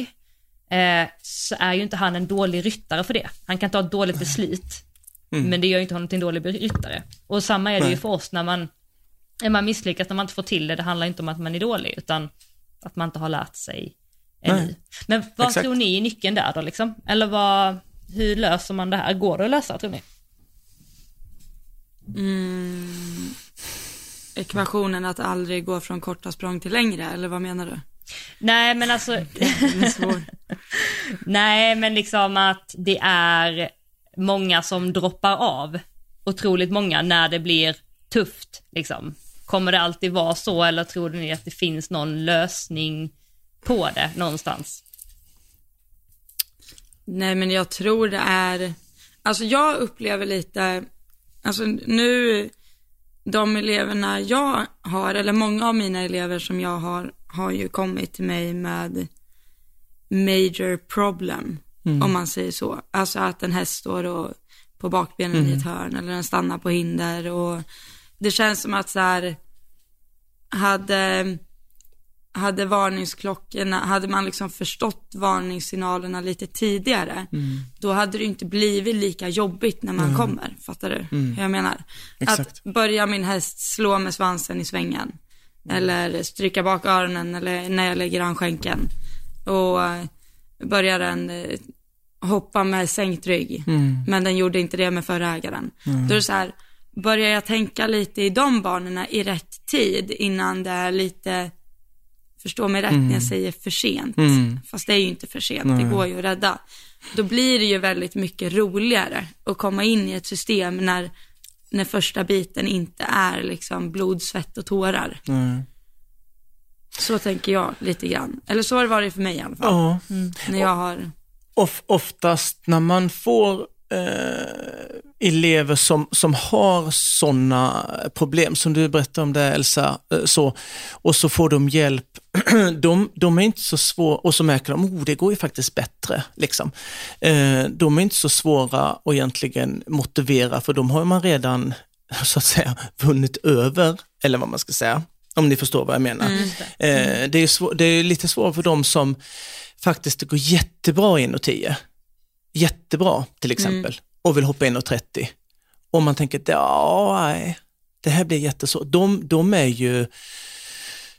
eh, så är ju inte han en dålig ryttare för det. Han kan ta ett dåligt beslut, mm. men det gör ju inte honom till en dålig ryttare. Och samma är det ju för oss när man, när man misslyckas, när man inte får till det, det handlar inte om att man är dålig, utan att man inte har lärt sig ännu. Men vad Exakt. tror ni är nyckeln där då liksom? Eller vad, hur löser man det här? Går det att lösa tror ni? Mm, ekvationen att aldrig gå från korta språng till längre, eller vad menar du? Nej men alltså, <laughs> <laughs> nej men liksom att det är många som droppar av, otroligt många, när det blir tufft liksom. Kommer det alltid vara så eller tror ni att det finns någon lösning på det någonstans? Nej men jag tror det är, alltså jag upplever lite, alltså nu, de eleverna jag har, eller många av mina elever som jag har, har ju kommit till mig med major problem, mm. om man säger så. Alltså att en häst står och, på bakbenen mm. i ett hörn eller den stannar på hinder och det känns som att så här, hade hade varningsklockorna, hade man liksom förstått varningssignalerna lite tidigare, mm. då hade det inte blivit lika jobbigt när man mm. kommer. Fattar du mm. hur jag menar? Exakt. Att börja min häst slå med svansen i svängen, eller stryka bak öronen eller när jag lägger an skänken. Och eh, börjar den eh, hoppa med sänkt rygg, mm. men den gjorde inte det med förra ägaren. Mm. Då är det så här, börjar jag tänka lite i de banorna i rätt tid innan det är lite Förstå mig rätt mm. när jag mm. säger för sent. Mm. Fast det är ju inte för sent, Nej. det går ju att rädda. Då blir det ju väldigt mycket roligare att komma in i ett system när, när första biten inte är liksom blod, svett och tårar. Nej. Så tänker jag lite grann. Eller så har det varit för mig i alla fall. Ja. Mm. När jag har... Of, oftast när man får eh, elever som, som har sådana problem, som du berättade om det Elsa, eh, så, och så får de hjälp. <clears throat> De, de är inte så svåra, och så märker de, oh det går ju faktiskt bättre. Liksom. Eh, de är inte så svåra att egentligen motivera, för de har man redan <laughs> så att säga vunnit över, eller vad man ska säga. Om ni förstår vad jag menar. Mm. Mm. det, är svår, det är lite svårare för de som faktiskt det går jättebra in och tio jättebra till exempel mm. och vill hoppa in och 30. Och man tänker, ja, nej, det här blir jättesvårt. De, de är ju,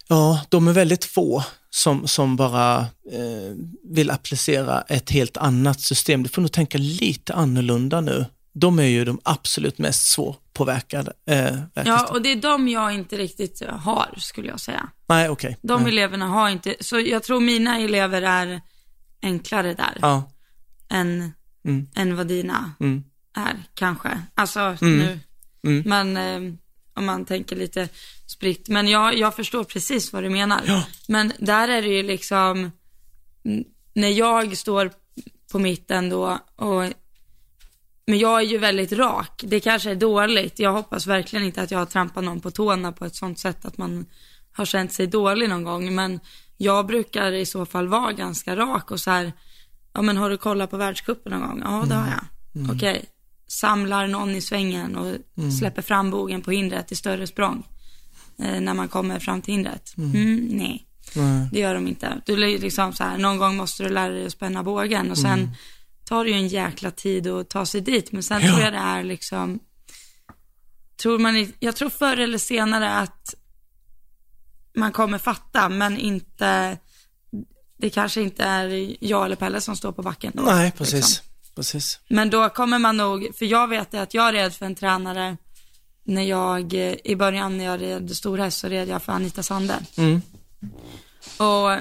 ja, de är väldigt få som, som bara eh, vill applicera ett helt annat system. Du får nog tänka lite annorlunda nu. De är ju de absolut mest svårpåverkade. Eh, ja, och det är de jag inte riktigt har, skulle jag säga. Nej, okej. Okay. De Nej. eleverna har inte, så jag tror mina elever är enklare där. Ja. Än, mm. än vad dina mm. är, kanske. Alltså mm. nu. Mm. Men eh, om man tänker lite spritt. Men jag, jag förstår precis vad du menar. Ja. Men där är det ju liksom, när jag står på mitten då och men jag är ju väldigt rak. Det kanske är dåligt. Jag hoppas verkligen inte att jag har trampat någon på tårna på ett sånt sätt att man har känt sig dålig någon gång. Men jag brukar i så fall vara ganska rak och så här, ja men har du kollat på världscupen någon gång? Ja, det har jag. Mm. Okej, okay. samlar någon i svängen och mm. släpper fram bogen på hindret i större språng. Eh, när man kommer fram till hindret. Mm. mm nej. nej, det gör de inte. Du liksom så här, någon gång måste du lära dig att spänna bågen och sen mm tar det ju en jäkla tid att ta sig dit. Men sen ja. tror jag det är liksom, tror man, jag tror förr eller senare att man kommer fatta, men inte, det kanske inte är jag eller Pelle som står på backen då. Nej, precis. Liksom. precis. Men då kommer man nog, för jag vet att jag red för en tränare när jag, i början när jag red storhäst så red jag för Anita Sande. Mm. Och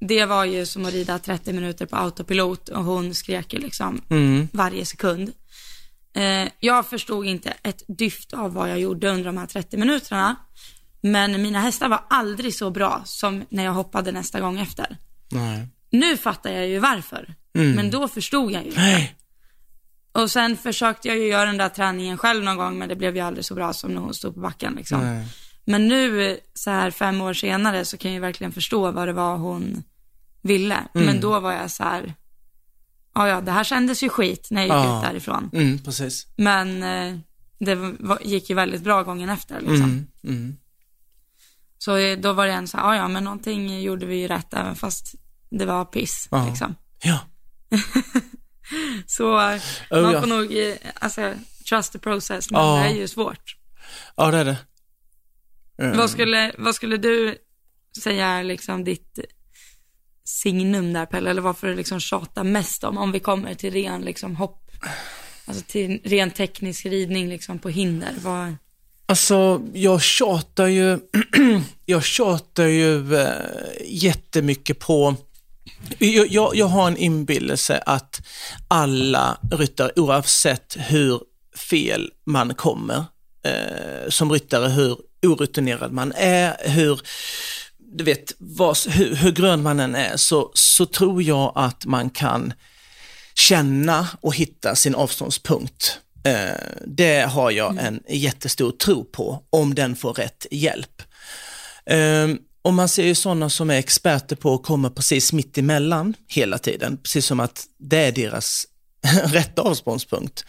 det var ju som att rida 30 minuter på autopilot och hon skrek ju liksom mm. varje sekund. Eh, jag förstod inte ett dyft av vad jag gjorde under de här 30 minuterna. Men mina hästar var aldrig så bra som när jag hoppade nästa gång efter. Nej. Nu fattar jag ju varför. Mm. Men då förstod jag ju inte. Nej. Och sen försökte jag ju göra den där träningen själv någon gång, men det blev ju aldrig så bra som när hon stod på backen liksom. Nej. Men nu, så här fem år senare, så kan jag verkligen förstå vad det var hon ville. Mm. Men då var jag så här, ja ja, det här kändes ju skit när jag gick ja. ut därifrån. Mm, precis. Men eh, det var, gick ju väldigt bra gången efter liksom. Mm, mm. Så eh, då var det en så här, ja ja, men någonting gjorde vi ju rätt även fast det var piss ja. liksom. Ja. <laughs> så oh, man får ja. nog, eh, alltså, trust the process, men det är ju svårt. Ja, det är det. Mm. Vad, skulle, vad skulle du säga är liksom ditt signum där Pelle, eller varför du liksom tjatar mest om, om vi kommer till ren liksom hopp, alltså till ren teknisk ridning liksom på hinder, vad? Alltså, jag tjatar ju, <clears throat> jag tjatar ju äh, jättemycket på jag, jag, jag har en inbillelse att alla ryttare, oavsett hur fel man kommer eh, som ryttare, hur orutinerad man är, hur du vet, vad, hur, hur grön man än är, så, så tror jag att man kan känna och hitta sin avståndspunkt. Eh, det har jag en jättestor tro på, om den får rätt hjälp. Eh, och man ser ju sådana som är experter på att komma precis mitt emellan hela tiden, precis som att det är deras <laughs> rätta avståndspunkt.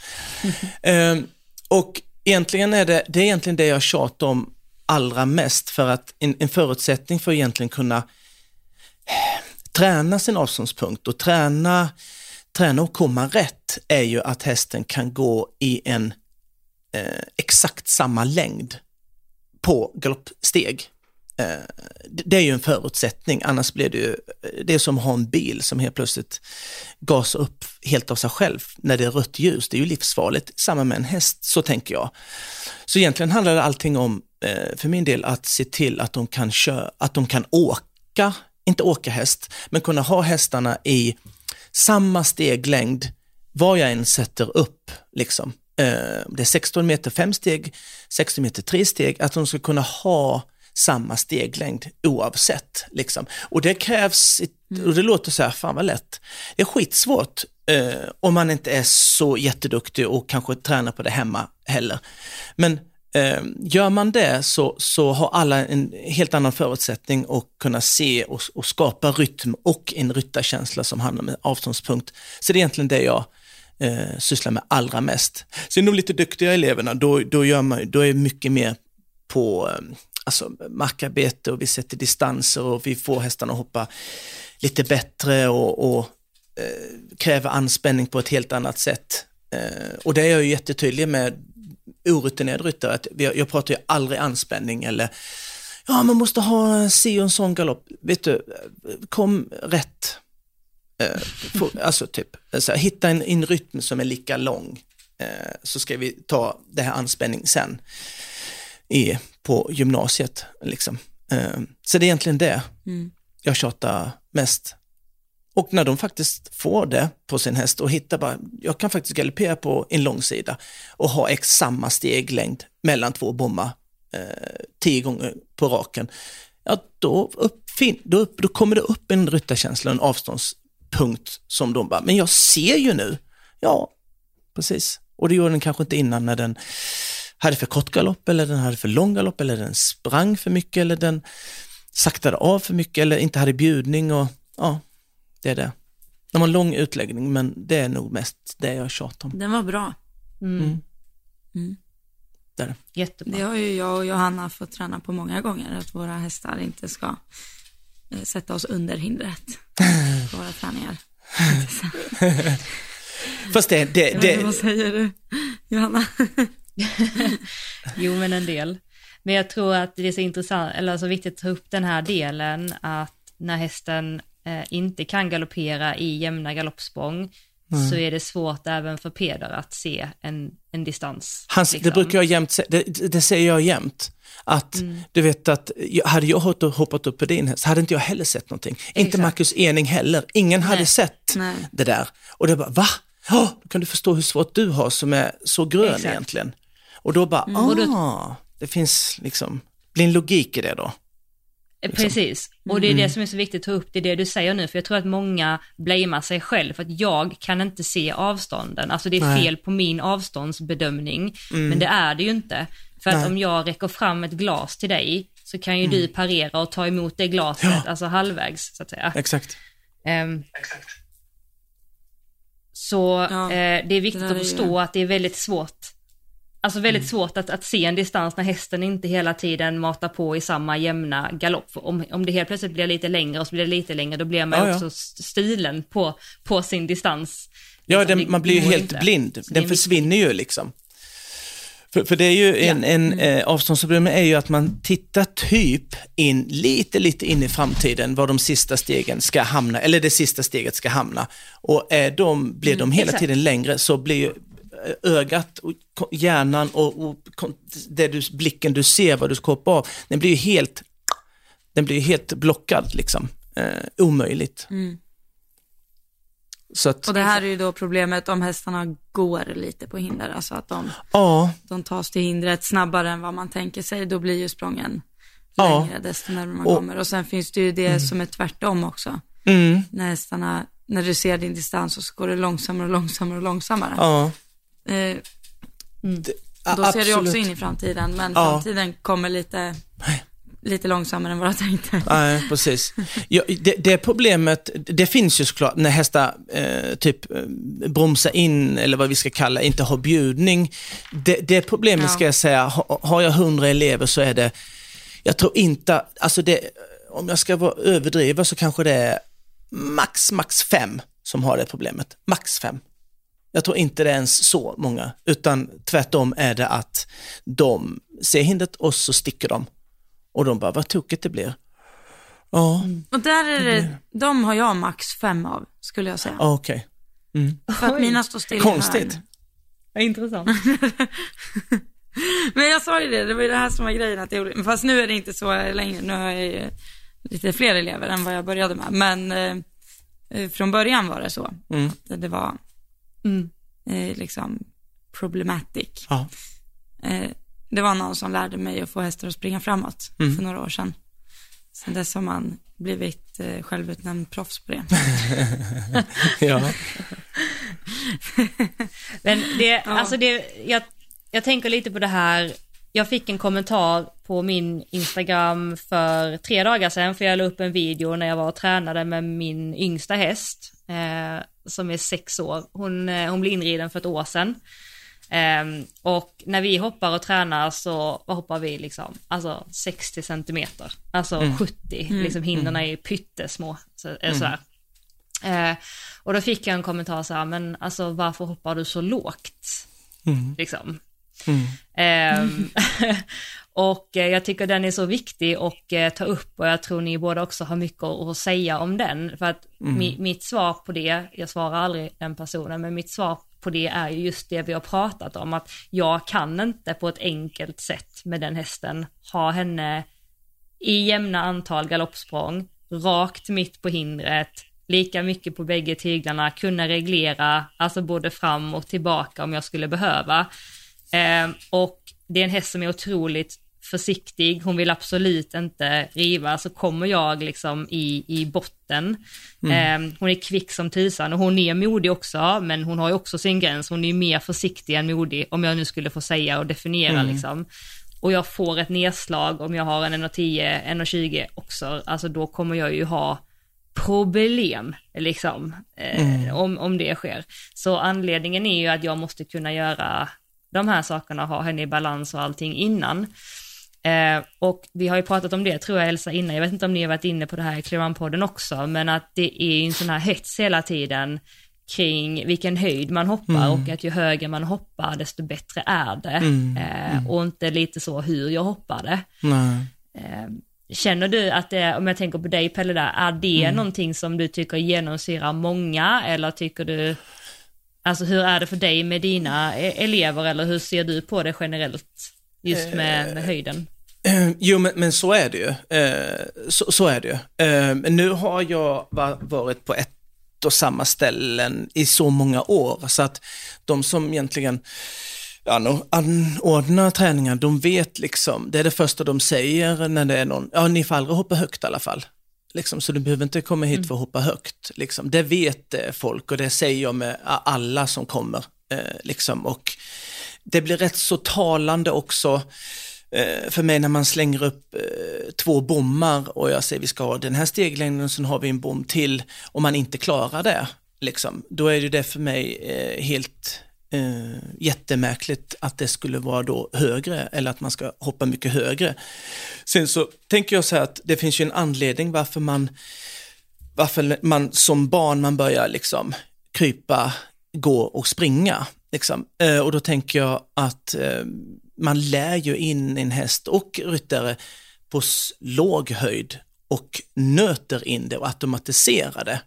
Mm. <laughs> Och egentligen är det, det är egentligen det jag tjatar om allra mest för att en, en förutsättning för att egentligen kunna eh, träna sin avståndspunkt och träna, träna och komma rätt är ju att hästen kan gå i en eh, exakt samma längd på galoppsteg. Eh, det är ju en förutsättning, annars blir det ju, eh, det är som att ha en bil som helt plötsligt gasar upp helt av sig själv när det är rött ljus. Det är ju livsfarligt. Samma med en häst, så tänker jag. Så egentligen handlar det allting om Eh, för min del att se till att de kan köra, att de kan åka, inte åka häst, men kunna ha hästarna i samma steglängd var jag än sätter upp. Liksom. Eh, det är 16 meter fem steg, 16 meter tre steg, att de ska kunna ha samma steglängd oavsett. Liksom. Och det krävs, mm. och det låter så här, fan vad lätt. Det är skitsvårt eh, om man inte är så jätteduktig och kanske tränar på det hemma heller. Men Ehm, gör man det så, så har alla en helt annan förutsättning att kunna se och, och skapa rytm och en ryttarkänsla som handlar med avståndspunkt. Så det är egentligen det jag eh, sysslar med allra mest. Sen de lite duktiga eleverna, då, då, gör man, då är mycket mer på ehm, alltså, markarbete och vi sätter distanser och vi får hästarna att hoppa lite bättre och, och eh, kräver anspänning på ett helt annat sätt. Eh, och det är jag ju jättetydlig med orutinerad ryttare, att jag pratar ju aldrig anspänning eller ja, man måste ha si och en sån galopp. Vet du, kom rätt. Eh, alltså typ, alltså, hitta en, en rytm som är lika lång eh, så ska vi ta det här anspänning sen i, på gymnasiet. Liksom. Eh, så det är egentligen det Mm. jag tjatar mest. Och när de faktiskt får det på sin häst och hittar bara, jag kan faktiskt galoppera på en långsida och ha ex samma steglängd mellan två bommar eh, tio gånger på raken. Ja, då, uppfin, då, upp, då kommer det upp en ryttarkänsla, en avståndspunkt som de bara, men jag ser ju nu. Ja, precis. Och det gjorde den kanske inte innan när den hade för kort galopp eller den hade för lång galopp eller den sprang för mycket eller den saktade av för mycket eller inte hade bjudning och ja, det är det. De har en lång utläggning men det är nog mest det jag tjatar om. Den var bra. Mm. Det är det. Jättebra. Det har ju jag och Johanna fått träna på många gånger, att våra hästar inte ska eh, sätta oss under hindret på våra träningar. <laughs> Fast det, det, inte, det, vad säger du, Johanna? <laughs> Jo, men en del. Men jag tror att det är så intressant, eller så viktigt att ta upp den här delen att när hästen eh, inte kan galoppera i jämna galoppsprång så är det svårt även för Peder att se en, en distans. hans, det liksom. brukar jag jämt det, det säger jag jämt. Att du vet att, hade jag hoppat- upp på din häst hade inte jag heller sett någonting. Inte Exakt. Marcus Ening heller. Ingen hade Nej. sett Nej. det där. Och det bara, va? Ja, då kan du förstå hur svårt du har som är så grön Exakt. egentligen. Och då bara, då- ah, det finns liksom, blir en logik i det då. Eh, Precis, och det är det som är så viktigt att ta upp, det är det du säger nu, för jag tror att många blamear sig själv, för att jag kan inte se avstånden, alltså det är Nej. fel på min avståndsbedömning, men det är det ju inte. För att Nej. om jag räcker fram ett glas till dig, så kan ju du parera och ta emot det glaset, alltså halvvägs så att säga. Exakt. Ehm, så Ja, eh, det är viktigt det att är förstå att det är väldigt svårt. Alltså väldigt Mm. svårt att, att se en distans när hästen inte hela tiden matar på i samma jämna galopp. Om, om det helt plötsligt blir lite längre och så blir det lite längre, då blir man Ja, ja. också st- stilen på, på sin distans. Ja, Liksom, den, det man blir ju helt inte. blind. Så Den en försvinner ju liksom. För, för det är ju en, en eh, avståndsproblem är ju att man tittar typ in lite, lite in i framtiden var de sista stegen ska hamna, eller det sista steget ska hamna. Och är de, blir de hela exakt. tiden längre så blir ju ögat, och hjärnan och, och det du, blicken du ser, vad du ska hoppa av, den blir ju helt, den blir helt blockad liksom. Eh, omöjligt. Så att, Och det här är ju då problemet om hästarna går lite på hinder, alltså att de, ja, de tas till hindret snabbare än vad man tänker sig, då blir ju sprången Ja. längre desto närmare man Och- kommer. Och sen finns det ju det som är tvärtom också. mm, När hästarna, när du ser din distans och så går det långsammare och långsammare och långsammare. ja. Eh, Det- då ser du också in i framtiden, men Ja. framtiden kommer lite, lite långsammare än vad jag tänkte. Nej, precis. Ja, det, det problemet, det finns ju såklart när hästar eh, typ eh, bromsar in, eller vad vi ska kalla inte har bjudning. Det, det problemet Ja. ska jag säga, ha, har jag hundra elever så är det, jag tror inte, alltså det, om jag ska vara överdriva så kanske det är max, max fem som har det problemet. Max fem. Jag tror inte det är ens så många, utan tvärtom är det att de ser hindret och så sticker de. Och de bara, vad tokigt det blir. Ja, Och där är det, de har jag max fem av, skulle jag säga. ah, okej. För att Oj. mina står still. Konstigt. Ja, intressant. <laughs> Men jag sa ju det, det var ju det här som var grejen att gjorde, fast nu är det inte så längre, nu har jag ju lite fler elever än vad jag började med, men eh, eh, från början var det så, Mm. att det var Mm. eh, liksom problematic. Ja. Eh, det var någon som lärde mig att få hästar att springa framåt Mm. för några år sedan. Sen dess har man blivit eh, självutnämnd proffs på det. <laughs> ja. <laughs> Men det, alltså det, jag, jag tänker lite på det här, jag fick en kommentar på min Instagram för tre dagar sedan, för jag la upp en video när jag var och tränade med min yngsta häst, eh, som är sex år. Hon, eh, hon blev inriden för ett år sedan. Ehm, och när vi hoppar och tränar så hoppar vi liksom, alltså 60 centimeter, alltså 70, liksom hinderna är pyttesmå. Så, eh, sådär. Eh, och då fick jag en kommentar så här, men alltså varför hoppar du så lågt? Liksom. Ehm, <laughs> <laughs> och eh, jag tycker den är så viktig att eh, ta upp och jag tror ni båda också har mycket att säga om den. För att mi, mitt svar på det, jag svarar aldrig den personen, men mitt svar på det är ju just det vi har pratat om, att jag kan inte på ett enkelt sätt med den hästen ha henne i jämna antal galoppsprång, rakt mitt på hindret, lika mycket på bägge tyglarna, kunna reglera, alltså både fram och tillbaka om jag skulle behöva. Eh, och det är en häst som är otroligt försiktig, hon vill absolut inte riva, så kommer jag liksom i, i botten. Mm. Eh, hon är kvick som tusan och hon är modig också, men hon har ju också sin gräns, hon är mer försiktig än modig, om jag nu skulle få säga och definiera mm. liksom. Och jag får ett nedslag om jag har en 1,10, 1,20 också, alltså då kommer jag ju ha problem, liksom, eh, mm. om, om det sker. Så anledningen är ju att jag måste kunna göra de här sakerna, ha henne i balans och allting innan. Eh, och vi har ju pratat om det, tror jag Elsa, innan, jag vet inte om ni har varit inne på det här i Clearan-podden också, men att det är ju en sån här hets hela tiden kring vilken höjd man hoppar mm. och att ju högre man hoppar desto bättre är det. Mm. Eh, mm. och inte lite så hur jag hoppar det. Eh, känner du att det, om jag tänker på dig Pelle där, är det mm. någonting som du tycker genomsyrar många eller tycker du, alltså hur är det för dig med dina e-, elever eller hur ser du på det generellt? Just med, med höjden. Eh, <clears throat> jo, men, men, så är det ju. Eh, så, så, är det ju. Eh, nu har jag varit på ett och samma ställen i så många år, så att de som egentligen anordnar träningar, de vet liksom, det är det första de säger när det är någon, ja ni får aldrig hoppa högt i alla fall. Liksom, så du behöver inte komma hit för att hoppa högt. Liksom. Det vet folk och det säger jag med alla som kommer. liksom. Och det blir rätt så talande också eh, för mig när man slänger upp eh, två bommar och jag säger vi ska ha den här steglängden och sen har vi en bom till och man inte klarar det. Liksom, då är det det för mig eh, helt eh, jättemärkligt att det skulle vara då högre eller att man ska hoppa mycket högre. Sen så tänker jag så här att det finns ju en anledning varför man, varför man som barn man börjar liksom krypa, gå och springa. Liksom. Eh, och då tänker jag att eh, man lär ju in en häst och ryttare på låg höjd och nöter in det och automatiserar det.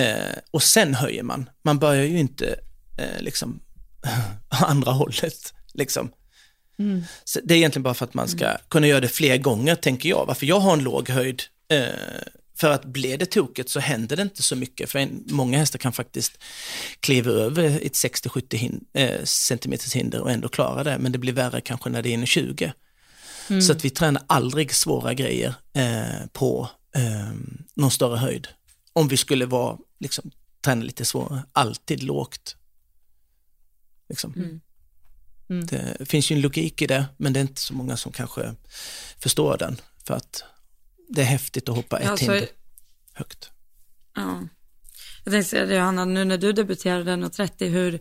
Eh, och sen höjer man. Man börjar ju inte liksom <laughs> andra hållet. Liksom. Mm. Det är egentligen bara för att man ska kunna göra det fler gånger, tänker jag. Varför jag har en låg höjd för att blir det tokigt så händer det inte så mycket, för en, många hästar kan faktiskt kliva över ett 60-70 eh, centimeters hinder och ändå klara det, men det blir värre kanske när det är inne 20. Mm. Så att vi tränar aldrig svåra grejer eh, på eh, någon större höjd. Om vi skulle vara, liksom, träna lite svårare, alltid lågt. Liksom. Mm. Mm. Det finns ju en logik i det, men det är inte så många som kanske förstår den. För att det är häftigt att hoppa ett alltså, hinder högt. Ja. Jag tänkte säga det Johanna, nu när du debuterade 1.30, hur,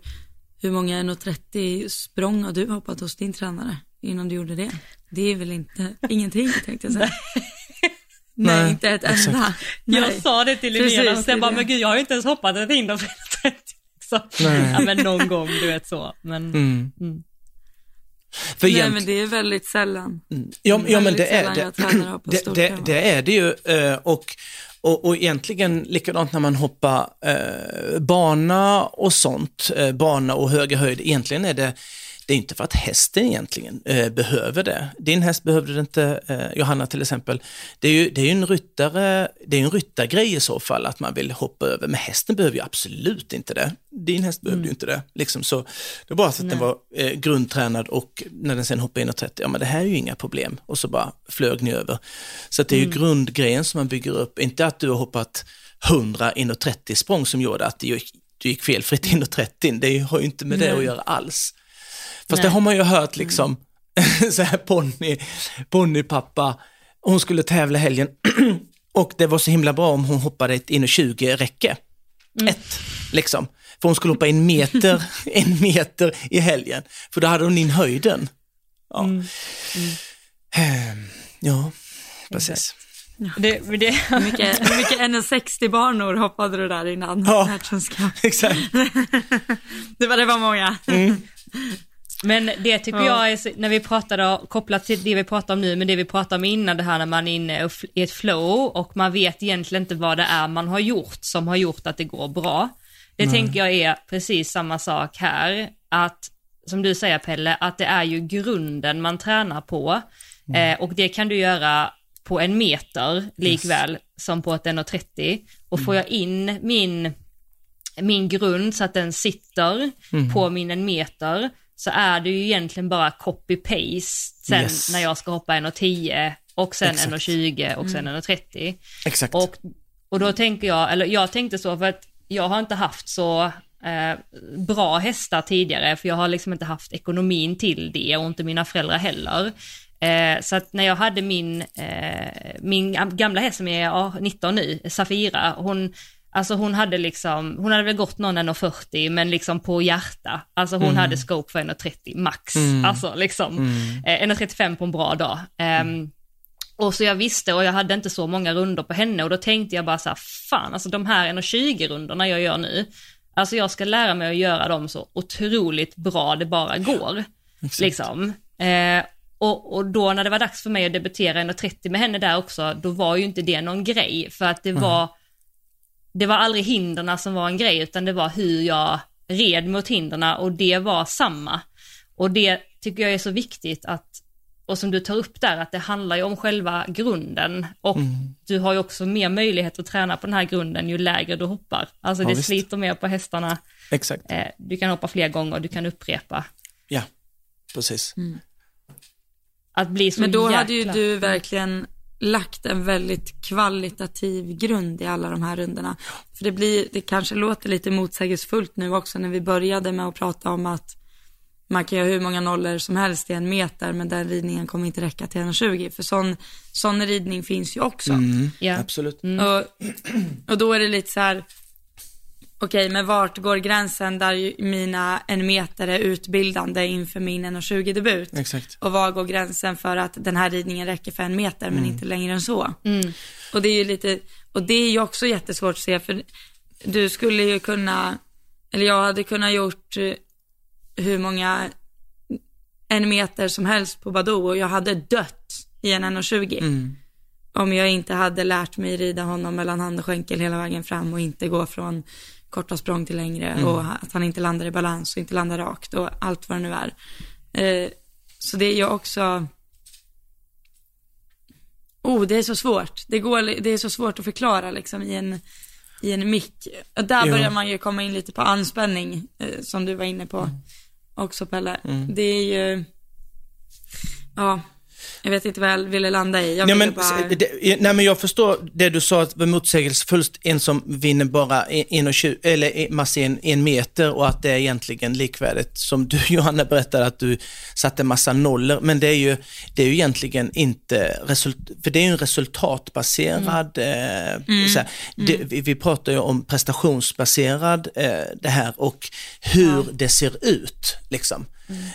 hur många 1.30 språng har du hoppat hos din tränare innan du gjorde det? Det är väl inte, ingenting tänkte jag säga. Nej, Nej, inte ett exakt. enda. Nej. Jag sa det till Linnea och sen bara, men gud jag har ju inte ens hoppat ett hinder för 1.30. Ja men någon gång, du vet så. Men, mm. Mm. För Nej men det är väldigt sällan. Mm. Ja, ja men det är det. Det, det, det, är det ju eh, och, och, och egentligen likadant när man hoppar eh, bana och sånt, eh, bana och höga höjd, egentligen är det det är inte för att hästen egentligen eh, behöver det. Din häst behövde det inte, eh, Johanna till exempel. Det är ju, det är en ryttare, det är en ryttargrej i så fall att man vill hoppa över, men hästen behöver ju absolut inte det. Din häst behövde mm. ju inte det. Liksom, så det var bara så att Nej. den var eh, grundtränad och när den sen hoppade in och 30, ja men det här är ju inga problem. Och så bara flög ni över. Så det är ju mm. grundgrejen som man bygger upp, inte att du har hoppat 100 in och 30 språng som gjorde att det gick, du gick felfritt in och 30, det har ju inte med Nej. det att göra alls. Fast Nej. det har man ju hört liksom, <laughs> så här ponny, ponnypappa, hon skulle tävla helgen <clears throat> och det var så himla bra om hon hoppade ett in och 20 räcke. Mm. Ett, liksom. För hon skulle hoppa en meter, <laughs> en meter i helgen, för då hade hon in höjden. Ja, mm. Mm. Ja precis. Ja. Det, det... Hur mycket, mycket 1,60 banor hoppade du där innan ja, <laughs> exakt. det, var, det var många. Mm. Men det tycker ja. jag är, när vi pratade, kopplat till det vi pratar om nu, men det vi pratade om innan, det här när man är inne i ett flow och man vet egentligen inte vad det är man har gjort som har gjort att det går bra. det tänker jag är precis samma sak här. Att, som du säger Pelle, att det är ju grunden man tränar på. Eh, och det kan du göra på en meter likväl som på ett 1,30. Och får jag in min, min grund så att den sitter på min en meter så är det ju egentligen bara copy-paste sen Yes. när jag ska hoppa 1,10 och sen Exakt. 1,20 och sen 1,30. Exakt. Och, och då tänker jag, eller jag tänkte så för att jag har inte haft så eh, bra hästar tidigare för jag har liksom inte haft ekonomin till det och inte mina föräldrar heller. Eh, så att när jag hade min, eh, min gam- gamla häst som är ja, 19 nu, Safira, hon, alltså hon hade liksom, hon hade väl gått någon 1,40 men liksom på hjärta. Alltså hon hade scope för 1,30 max, alltså liksom. Eh, 1,35 på en bra dag. Ehm, och så jag visste och jag hade inte så många runder på henne och då tänkte jag bara så här, fan alltså de här 1,20 rundorna jag gör nu, alltså jag ska lära mig att göra dem så otroligt bra det bara går. Liksom. Eh, och, och då när det var dags för mig att debutera 1,30 med henne där också, då var ju inte det någon grej för att det var, det var aldrig hinderna som var en grej utan det var hur jag red mot hinderna och det var samma. Och det tycker jag är så viktigt att och som du tar upp där, att det handlar ju om själva grunden och du har ju också mer möjlighet att träna på den här grunden ju lägre du hoppar. Alltså Ja, det visst. sliter mer på hästarna, Exakt. eh, du kan hoppa fler gånger, du kan upprepa. Ja, precis. Att bli så Men då jäkla... hade ju du verkligen lagt en väldigt kvalitativ grund i alla de här rundorna. För det blir, det kanske låter lite motsägelsefullt nu också när vi började med att prata om att man kan göra hur många nollor som helst i en meter men den ridningen kommer inte räcka till 1,20 för sån, sån ridning finns ju också. Ja. Absolut. Och, och då är det lite så här, okej men vart går gränsen där mina en meter är utbildande inför min 1,20 debut? Exakt. Och var går gränsen för att den här ridningen räcker för en meter men inte längre än så? Och det är ju lite, och det är ju också jättesvårt att se för du skulle ju kunna, eller jag hade kunnat gjort eh, hur många en meter som helst på Badoo och jag hade dött i en 1,20. Om jag inte hade lärt mig rida honom mellan hand och skänkel hela vägen fram och inte gå från korta språng till längre och att han inte landar i balans och inte landar rakt och allt vad det nu är. Eh, så det är ju också, oh det är så svårt. Det, går, det är så svårt att förklara liksom i en, i en mick. Och Där Jo. börjar man ju komma in lite på anspänning eh, som du var inne på också Pelle. Det är ju, ja, jag vet inte vad jag ville landa i. Jag Nej men, bara... det, nej men jag förstår det du sa, att det var motsägelsefullt, en som vinner bara en, och tjugo, eller en, massa en, en meter och att det är egentligen likvärdigt. Som du <laughs> Johanna berättade att du satte massa nollor, men det är ju, det är ju egentligen inte, result, för det är ju en resultatbaserad, eh, så här, det, vi, vi pratar ju om prestationsbaserad eh, det här och hur det ser ut. Liksom.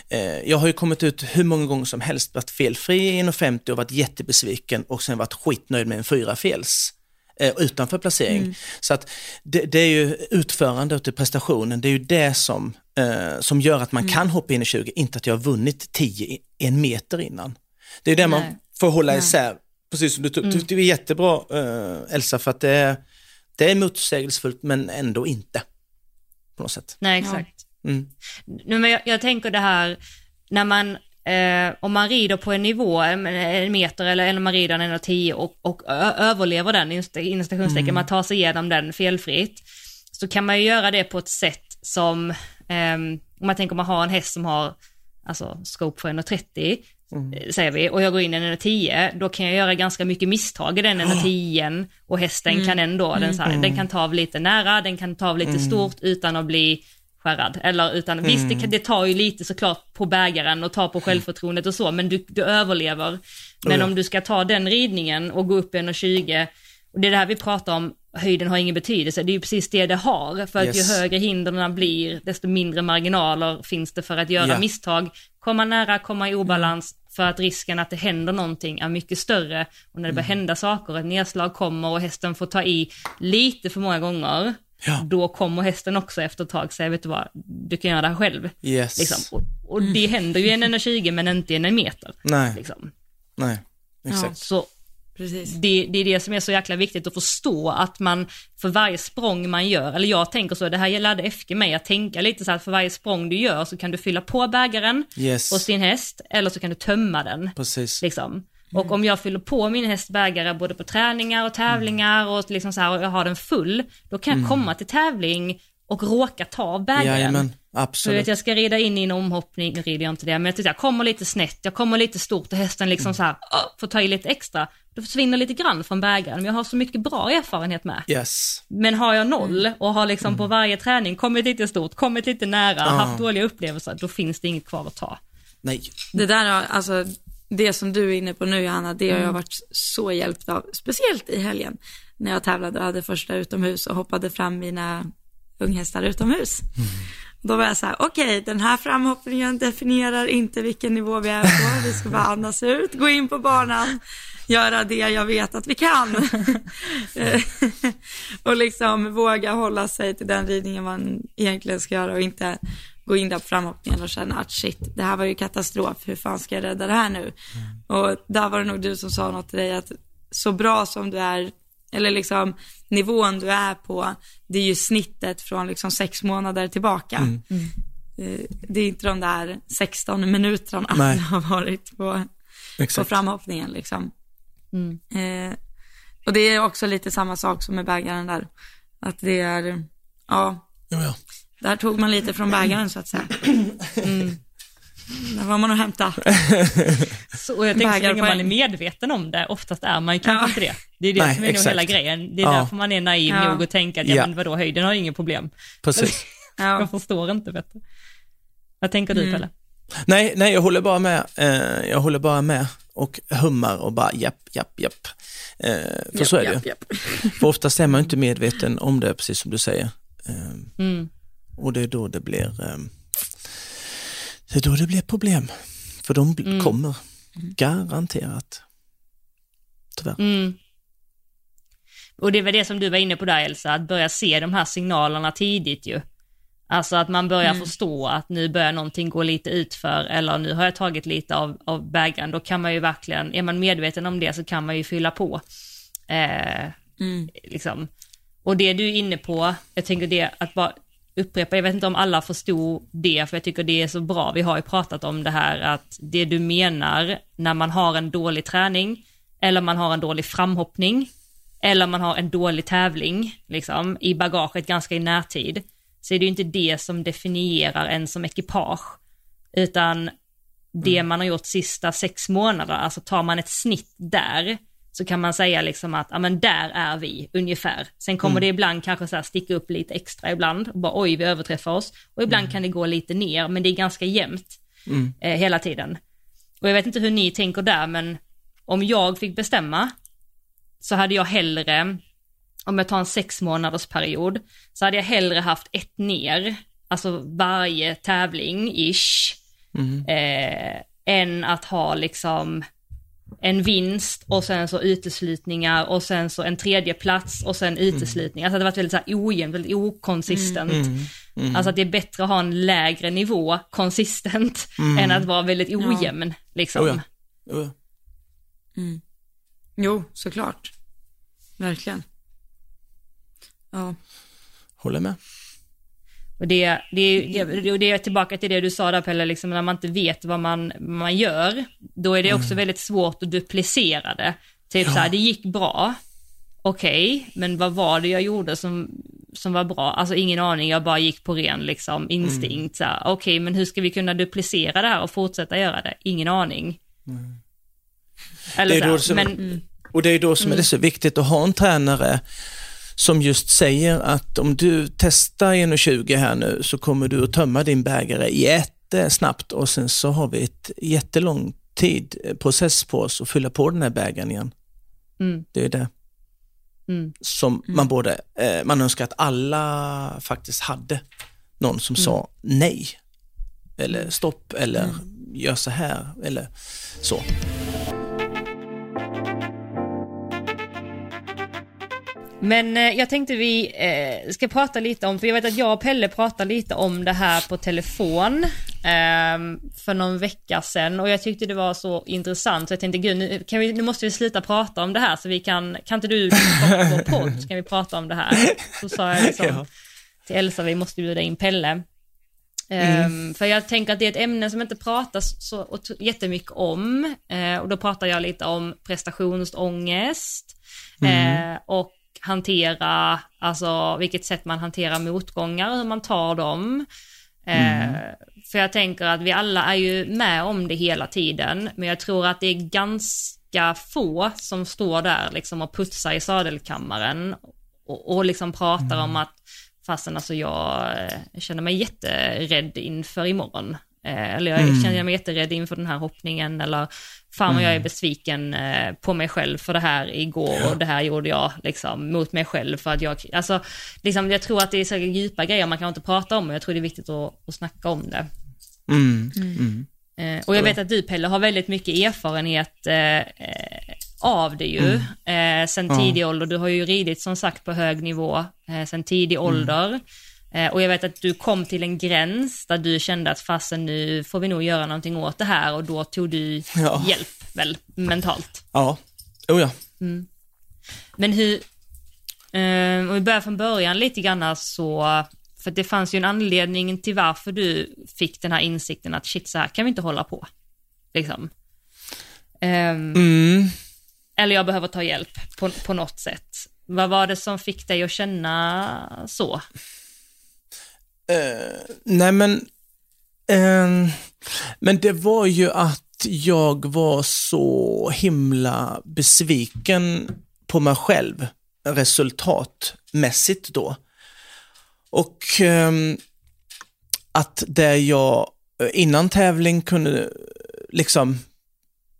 Eh, jag har ju kommit ut hur många gånger som helst, varit felfri i 1,50 och varit jättebesviken och sen varit skitnöjd med en fyra fels eh, utanför placering. Så att det, det är ju utförandet och prestationen, det är ju det som, eh, som gör att man kan hoppa in i 20, inte att jag har vunnit 10 i en meter innan. Det är det man Nej. får hålla isär, precis som du tog. Det är jättebra eh, Elsa, för att det är, det är motsägelsefullt men ändå inte. På något sätt. Nej, exakt. Mm. Nu, men jag, jag tänker det här, när man, eh, om man rider på en nivå, en, meter eller, eller man rider en 1,10 och, och ö, överlever den, inom- inom citationstecken, man tar sig igenom den felfritt, så kan man ju göra det på ett sätt som, ehm, om man tänker om man har en häst som har, alltså scope för 1,30, eh, säger vi, och jag går in i en 1,10, då kan jag göra ganska mycket misstag i den 1,10 och hästen kan ändå, den, så här, den kan ta av lite nära, den kan ta av lite stort utan att bli skärrad. Eller utan, visst det, kan- det tar ju lite såklart på bägaren och tar på självförtroendet och så, men du, du överlever. Men ja. om du ska ta den ridningen och gå upp 1,20, och det är det här vi pratar om, höjden har ingen betydelse, det är ju precis det det har. För att Yes. ju högre hindren blir, desto mindre marginaler finns det för att göra Ja. misstag, komma nära, komma i obalans, för att risken att det händer någonting är mycket större. Och när det börjar hända saker, ett nedslag kommer och hästen får ta i lite för många gånger, Ja. då kommer hästen också efter ett tag säga, vet du vad, du kan göra det här själv. Yes. Liksom. Och, och det händer ju i en 1,20 men inte i en meter. Nej, Liksom. nej, exakt. Så Precis. Det, det är det som är så jäkla viktigt att förstå att man för varje språng man gör, eller jag tänker så, det här lärde FG mig att tänka lite så att för varje språng du gör så kan du fylla på bägaren Yes. hos din häst eller så kan du tömma den. Precis. Liksom. Och om jag fyller på min häst bägare både på träningar och tävlingar och liksom så här, och jag har den full, då kan jag komma till tävling och råka ta bägaren. Jajamän, Så vet, absolut. jag ska rida in i en omhoppning, nu rider jag inte det, men jag, tycker jag kommer lite snett, jag kommer lite stort och hästen liksom så här, får ta i lite extra. Då försvinner lite grann från bägaren, men jag har så mycket bra erfarenhet med. Yes. Men har jag noll och har liksom på varje träning kommit lite stort, kommit lite nära, haft dåliga upplevelser, då finns det inget kvar att ta. Nej. Det där alltså, det som du är inne på nu Johanna, det har jag varit så hjälpt av. Speciellt i helgen när jag tävlade och hade första utomhus och hoppade fram mina unghästar utomhus. Då var jag så här, okej, den här framhoppningen definierar inte vilken nivå vi är på. Vi ska bara andas ut, gå in på banan, göra det jag vet att vi kan. <laughs> <laughs> och liksom våga hålla sig till den ridningen man egentligen ska göra och inte gå in där på framhoppningen och känna att shit, det här var ju katastrof, hur fan ska jag rädda det här nu? Och där var det nog du som sa något till dig att så bra som du är, eller liksom nivån du är på, det är ju snittet från liksom sex månader tillbaka. Eh, Det är inte de där 16 minuterna Nej. <laughs> du har varit på, på framhoppningen liksom. Eh, och det är också lite samma sak som med bägaren där. Att det är, ja, Ja, ja. Där tog man lite från bägaren så att säga. Mm. Där var man att hämta. <laughs> Så, och jag tänker så länge man är medveten om det, oftast är man ju kanske Ja. inte det. Det är det Nej, som är nog exakt. hela grejen. Det är Ja. därför man är naiv Ja. nog och tänker att ja, men vadå, höjden har inget problem. Precis. <laughs> Ja. Jag förstår inte bättre. Vad tänker du Pelle? Nej, nej, jag håller bara med. Eh, jag håller bara med och hummar och bara japp, japp, japp. Eh, för så är det Japp, ju. japp. För oftast är man inte medveten om det, precis som du säger. Eh, Mm. Och det är då det blir eh, det är då det blir problem. För de bl- kommer, garanterat. Tyvärr. Mm. Och det var det som du var inne på där Elsa, att börja se de här signalerna tidigt ju. Alltså att man börjar förstå att nu börjar någonting gå lite utför eller nu har jag tagit lite av, av bägaren. Då kan man ju verkligen, är man medveten om det så kan man ju fylla på. Eh, liksom. Och det du är inne på, jag tänker det att bara upprepa, jag vet inte om alla förstod det, för jag tycker det är så bra. Vi har ju pratat om det här att det du menar när man har en dålig träning, eller man har en dålig framhoppning, eller man har en dålig tävling, liksom, i bagaget ganska i närtid, så är det ju inte det som definierar en som ekipage, utan det man har gjort sista sex månader, alltså tar man ett snitt där, så kan man säga liksom att, ja men där är vi ungefär. Sen kommer det ibland kanske så här sticka upp lite extra ibland, och bara oj vi överträffar oss. Och ibland kan det gå lite ner, men det är ganska jämnt eh, hela tiden. Och jag vet inte hur ni tänker där, men om jag fick bestämma så hade jag hellre, om jag tar en sex månaders period, så hade jag hellre haft ett ner, alltså varje tävling ish, eh, än att ha liksom en vinst och sen så uteslutningar och sen så en tredje plats och sen uteslutningar. Alltså det har varit väldigt så här ojämnt, väldigt okonsistent. Alltså att det är bättre att ha en lägre nivå konsistent än att vara väldigt ojämn. Liksom. Oh ja. Oh ja. Jo, såklart. Verkligen. Ja. Håller med. Och det, det, det, och det är tillbaka till det du sa där Pelle, liksom, när man inte vet vad man, man gör, då är det också väldigt svårt att duplicera det. Typ Ja. så här, det gick bra, okej, men vad var det jag gjorde som, som var bra? Alltså ingen aning, jag bara gick på ren liksom, instinkt. så här, Okej, men hur ska vi kunna duplicera det här och fortsätta göra det? Ingen aning. Eller Det är så här, som- men, Och det är då som är det så viktigt att ha en tränare som just säger att om du testar 1,20 här nu så kommer du att tömma din bägare jättesnabbt och sen så har vi ett jättelång tid, eh, process på oss att fylla på den här bägaren igen. Mm. Det är det Mm. som man borde, eh, man önskar att alla faktiskt hade någon som sa nej eller stopp eller gör så här eller så. Men eh, jag tänkte vi eh, ska prata lite om, för jag vet att jag och Pelle pratar lite om det här på telefon. eh, för någon vecka sedan och jag tyckte det var så intressant så jag tänkte gud nu, vi, nu måste vi sluta prata om det här så vi kan, kan inte du <laughs> komma på vår podd så kan vi prata om det här. Så sa jag liksom ja. till Elsa, vi måste bjuda in Pelle. Mm. Um, för jag tänker att det är ett ämne som inte pratas så jättemycket om uh, och då pratar jag lite om prestationsångest mm. och hantera, alltså vilket sätt man hanterar motgångar, hur man tar dem. Mm. Uh, för jag tänker att vi alla är ju med om det hela tiden, men jag tror att det är ganska få som står där liksom och putsar i sadelkammaren och, och liksom pratar om att Fastän alltså jag eh, känner mig jätterädd inför imorgon. Eh, eller jag mm. känner mig jätterädd inför den här hoppningen eller fan vad mm. jag är mm. besviken eh, på mig själv för det här igår ja. och det här gjorde jag liksom mot mig själv för att jag, alltså liksom jag tror att det är så djupa grejer man kan inte prata om och jag tror det är viktigt att, att snacka om det. Mm. mm. Eh, och jag vet att du Pelle har väldigt mycket erfarenhet eh, av det ju mm. eh, sen tidig ålder. Du har ju ridit som sagt på hög nivå eh, sen tidig mm. ålder. Eh, och jag vet att du kom till en gräns där du kände att fasen nu får vi nog göra någonting åt det här och då tog du ja. hjälp väl mentalt? Ja, oh ja. Mm. Men hur, eh, om vi börjar från början lite grann så, för det fanns ju en anledning till varför du fick den här insikten att shit så här kan vi inte hålla på. Liksom. Um, mm eller jag behöver ta hjälp på, på något sätt. Vad var det som fick dig att känna så? Uh, nej men, uh, men det var ju att jag var så himla besviken på mig själv resultatmässigt då. Och um, att där jag innan tävling kunde liksom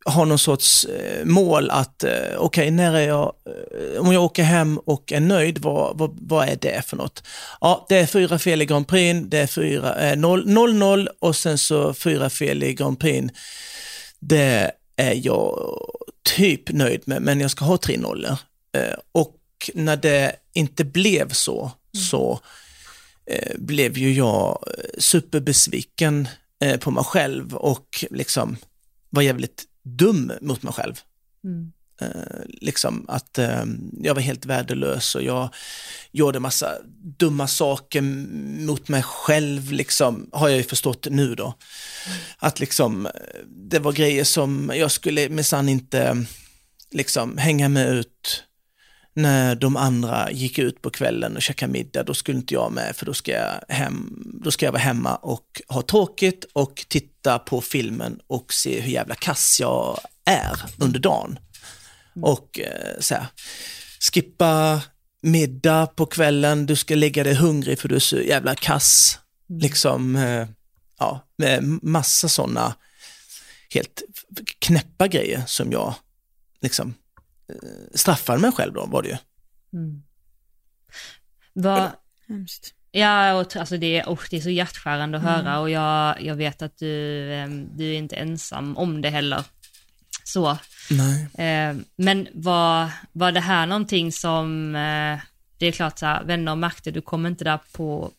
har någon sorts eh, mål att, eh, okej, okay, när är jag, eh, om jag åker hem och är nöjd, vad, vad, vad är det för något? Ja, det är fyra fel i Grand Prix, det är fyra, 0-0 och sen så fyra fel i Grand Prix. Det är jag typ nöjd med, men jag ska ha tre nollor. och när det inte blev så, mm. så blev ju jag superbesviken på mig själv och liksom var jävligt dum mot mig själv. Mm. Eh, liksom att eh, jag var helt värdelös och jag gjorde massa dumma saker mot mig själv, liksom, har jag ju förstått nu då. Mm. Att liksom, det var grejer som jag skulle minsann inte liksom hänga med ut när de andra gick ut på kvällen och käkade middag, då skulle inte jag med för då ska jag, hem, då ska jag vara hemma och ha tråkigt och titta på filmen och se hur jävla kass jag är under dagen. Och eh, så här, skippa middag på kvällen, du ska lägga dig hungrig för du är så jävla kass. Mm. Liksom, eh, ja, med massa sådana helt knäppa grejer som jag liksom straffade mig själv då var det ju. Mm. Vad, hemskt. Ja, och, alltså det, oh, det är så hjärtskärande att mm. höra och jag, jag vet att du, ehm, du är inte ensam om det heller. Så. Nej. Ehm, men var, var det här någonting som, eh, det är klart så här, vänner märkte, du kom inte där på,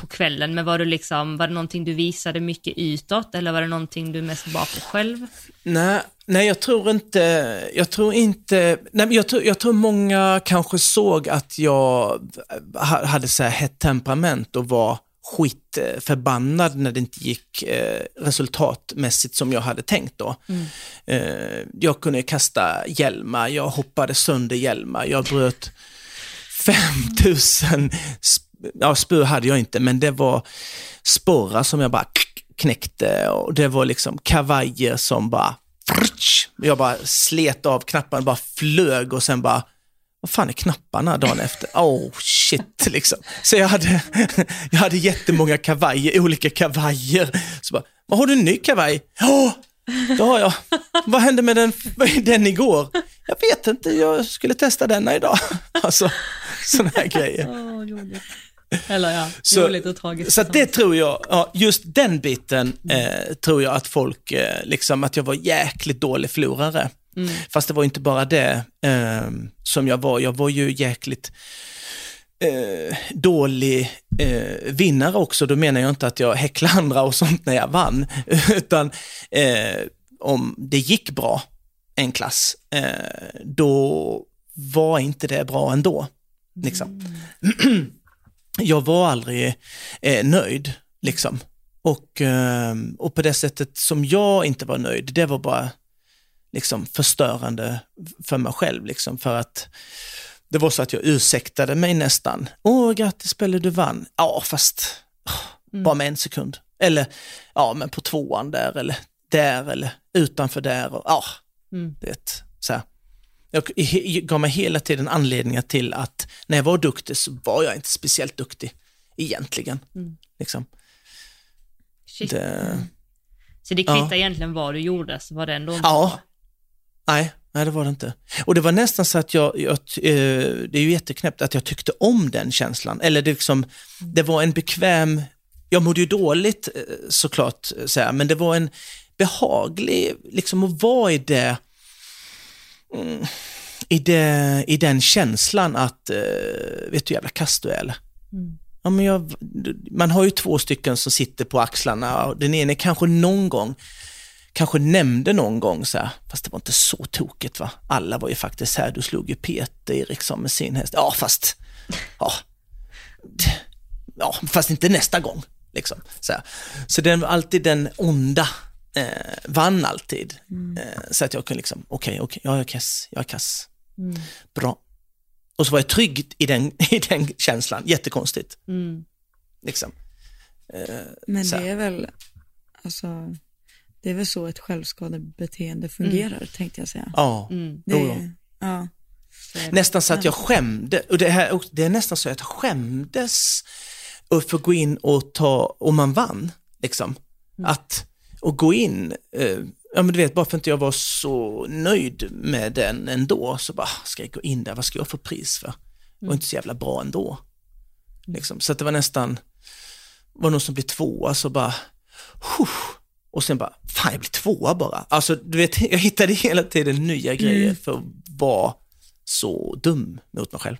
på kvällen, men var, du liksom, var det någonting du visade mycket utåt eller var det någonting du mest bar på själv? Nej, nej jag tror inte, jag tror inte, nej, jag, tror, jag tror många kanske såg att jag hade så här hett temperament och var skitförbannad när det inte gick eh, resultatmässigt som jag hade tänkt då. Mm. Eh, jag kunde kasta hjälmar, jag hoppade sönder hjälmar, jag bröt 5000 ja, spö hade jag inte, men det var sporrar som jag bara knäckte och det var liksom kavajer som bara, jag bara slet av knapparna, bara flög och sen bara, vad fan är knapparna dagen efter? Oh shit, <laughs> liksom. Så jag hade, <laughs> jag hade jättemånga kavajer, olika kavajer. Så bara, vad har du en ny kavaj? Ja, det har jag. <laughs> Vad hände med den, den igår? Jag vet inte, jag skulle testa denna idag. Alltså, sådana här grejer. Eller ja, så, roligt och tragiskt. Så det tror jag, ja, just den biten eh, tror jag att folk, eh, liksom att jag var jäkligt dålig förlorare. Mm. Fast det var inte bara det eh, som jag var, jag var ju jäkligt eh, dålig eh, vinnare också, då menar jag inte att jag häcklar andra och sånt när jag vann, <laughs> utan eh, om det gick bra en klass, eh, då var inte det bra ändå. Liksom. Mm. <clears throat> jag var aldrig eh, nöjd, liksom. Och, eh, och på det sättet som jag inte var nöjd, det var bara liksom förstörande för mig själv, liksom, för att det var så att jag ursäktade mig nästan. Åh, grattis Pelle, du vann. Ja, fast mm. bara med en sekund. Eller, ja, men på tvåan där, eller där, eller utanför där. Och, ja, mm. det, så här. Jag gav mig hela tiden anledningar till att när jag var duktig så var jag inte speciellt duktig egentligen. Mm. Liksom. Det, mm. Så det kvittar ja. egentligen vad du gjorde, så var det ändå Ja. Bra. Nej, nej det var det inte. Och det var nästan så att jag, jag eh, det är ju jätteknäppt att jag tyckte om den känslan. Eller det, liksom, det var en bekväm, jag mådde ju dåligt eh, såklart, så här, men det var en behaglig, liksom att vara i det, mm, i, det, i den känslan att, uh, vet du jävla kass du är eller? Mm. Ja, men jag, man har ju två stycken som sitter på axlarna och den ene kanske någon gång kanske nämnde någon gång så här, fast det var inte så tokigt va. Alla var ju faktiskt här, du slog ju Peter Eriksson med sin häst. Ja, fast, ja, ja fast inte nästa gång. Liksom. Så, här. så den var alltid den onda eh, vann alltid. Mm. Eh, så att jag kunde liksom, okej, okay, okej, okay, jag är kass, jag är kass. Mm. Bra. Och så var jag trygg i den, <laughs> i den känslan, jättekonstigt. Mm. Liksom. Eh, Men det är väl, alltså, det är väl så ett självskadebeteende fungerar, mm. tänkte jag säga. Ja, mm. det, är, ja. Nästan så att jag skämde, och det, här, det är nästan så att jag skämdes för att gå in och ta, om man vann, liksom. Mm. Att, och gå in, eh, ja men du vet, bara för att jag var så nöjd med den ändå, så bara, ska jag gå in där, vad ska jag få pris för? Det var mm. inte så jävla bra ändå. Mm. Liksom. Så att det var nästan, var någon som blev tvåa så bara, Huff, och sen bara, fan jag blir tvåa bara. Alltså du vet, <laughs> jag hittade hela tiden nya grejer mm. för att vara så dum mot mig själv.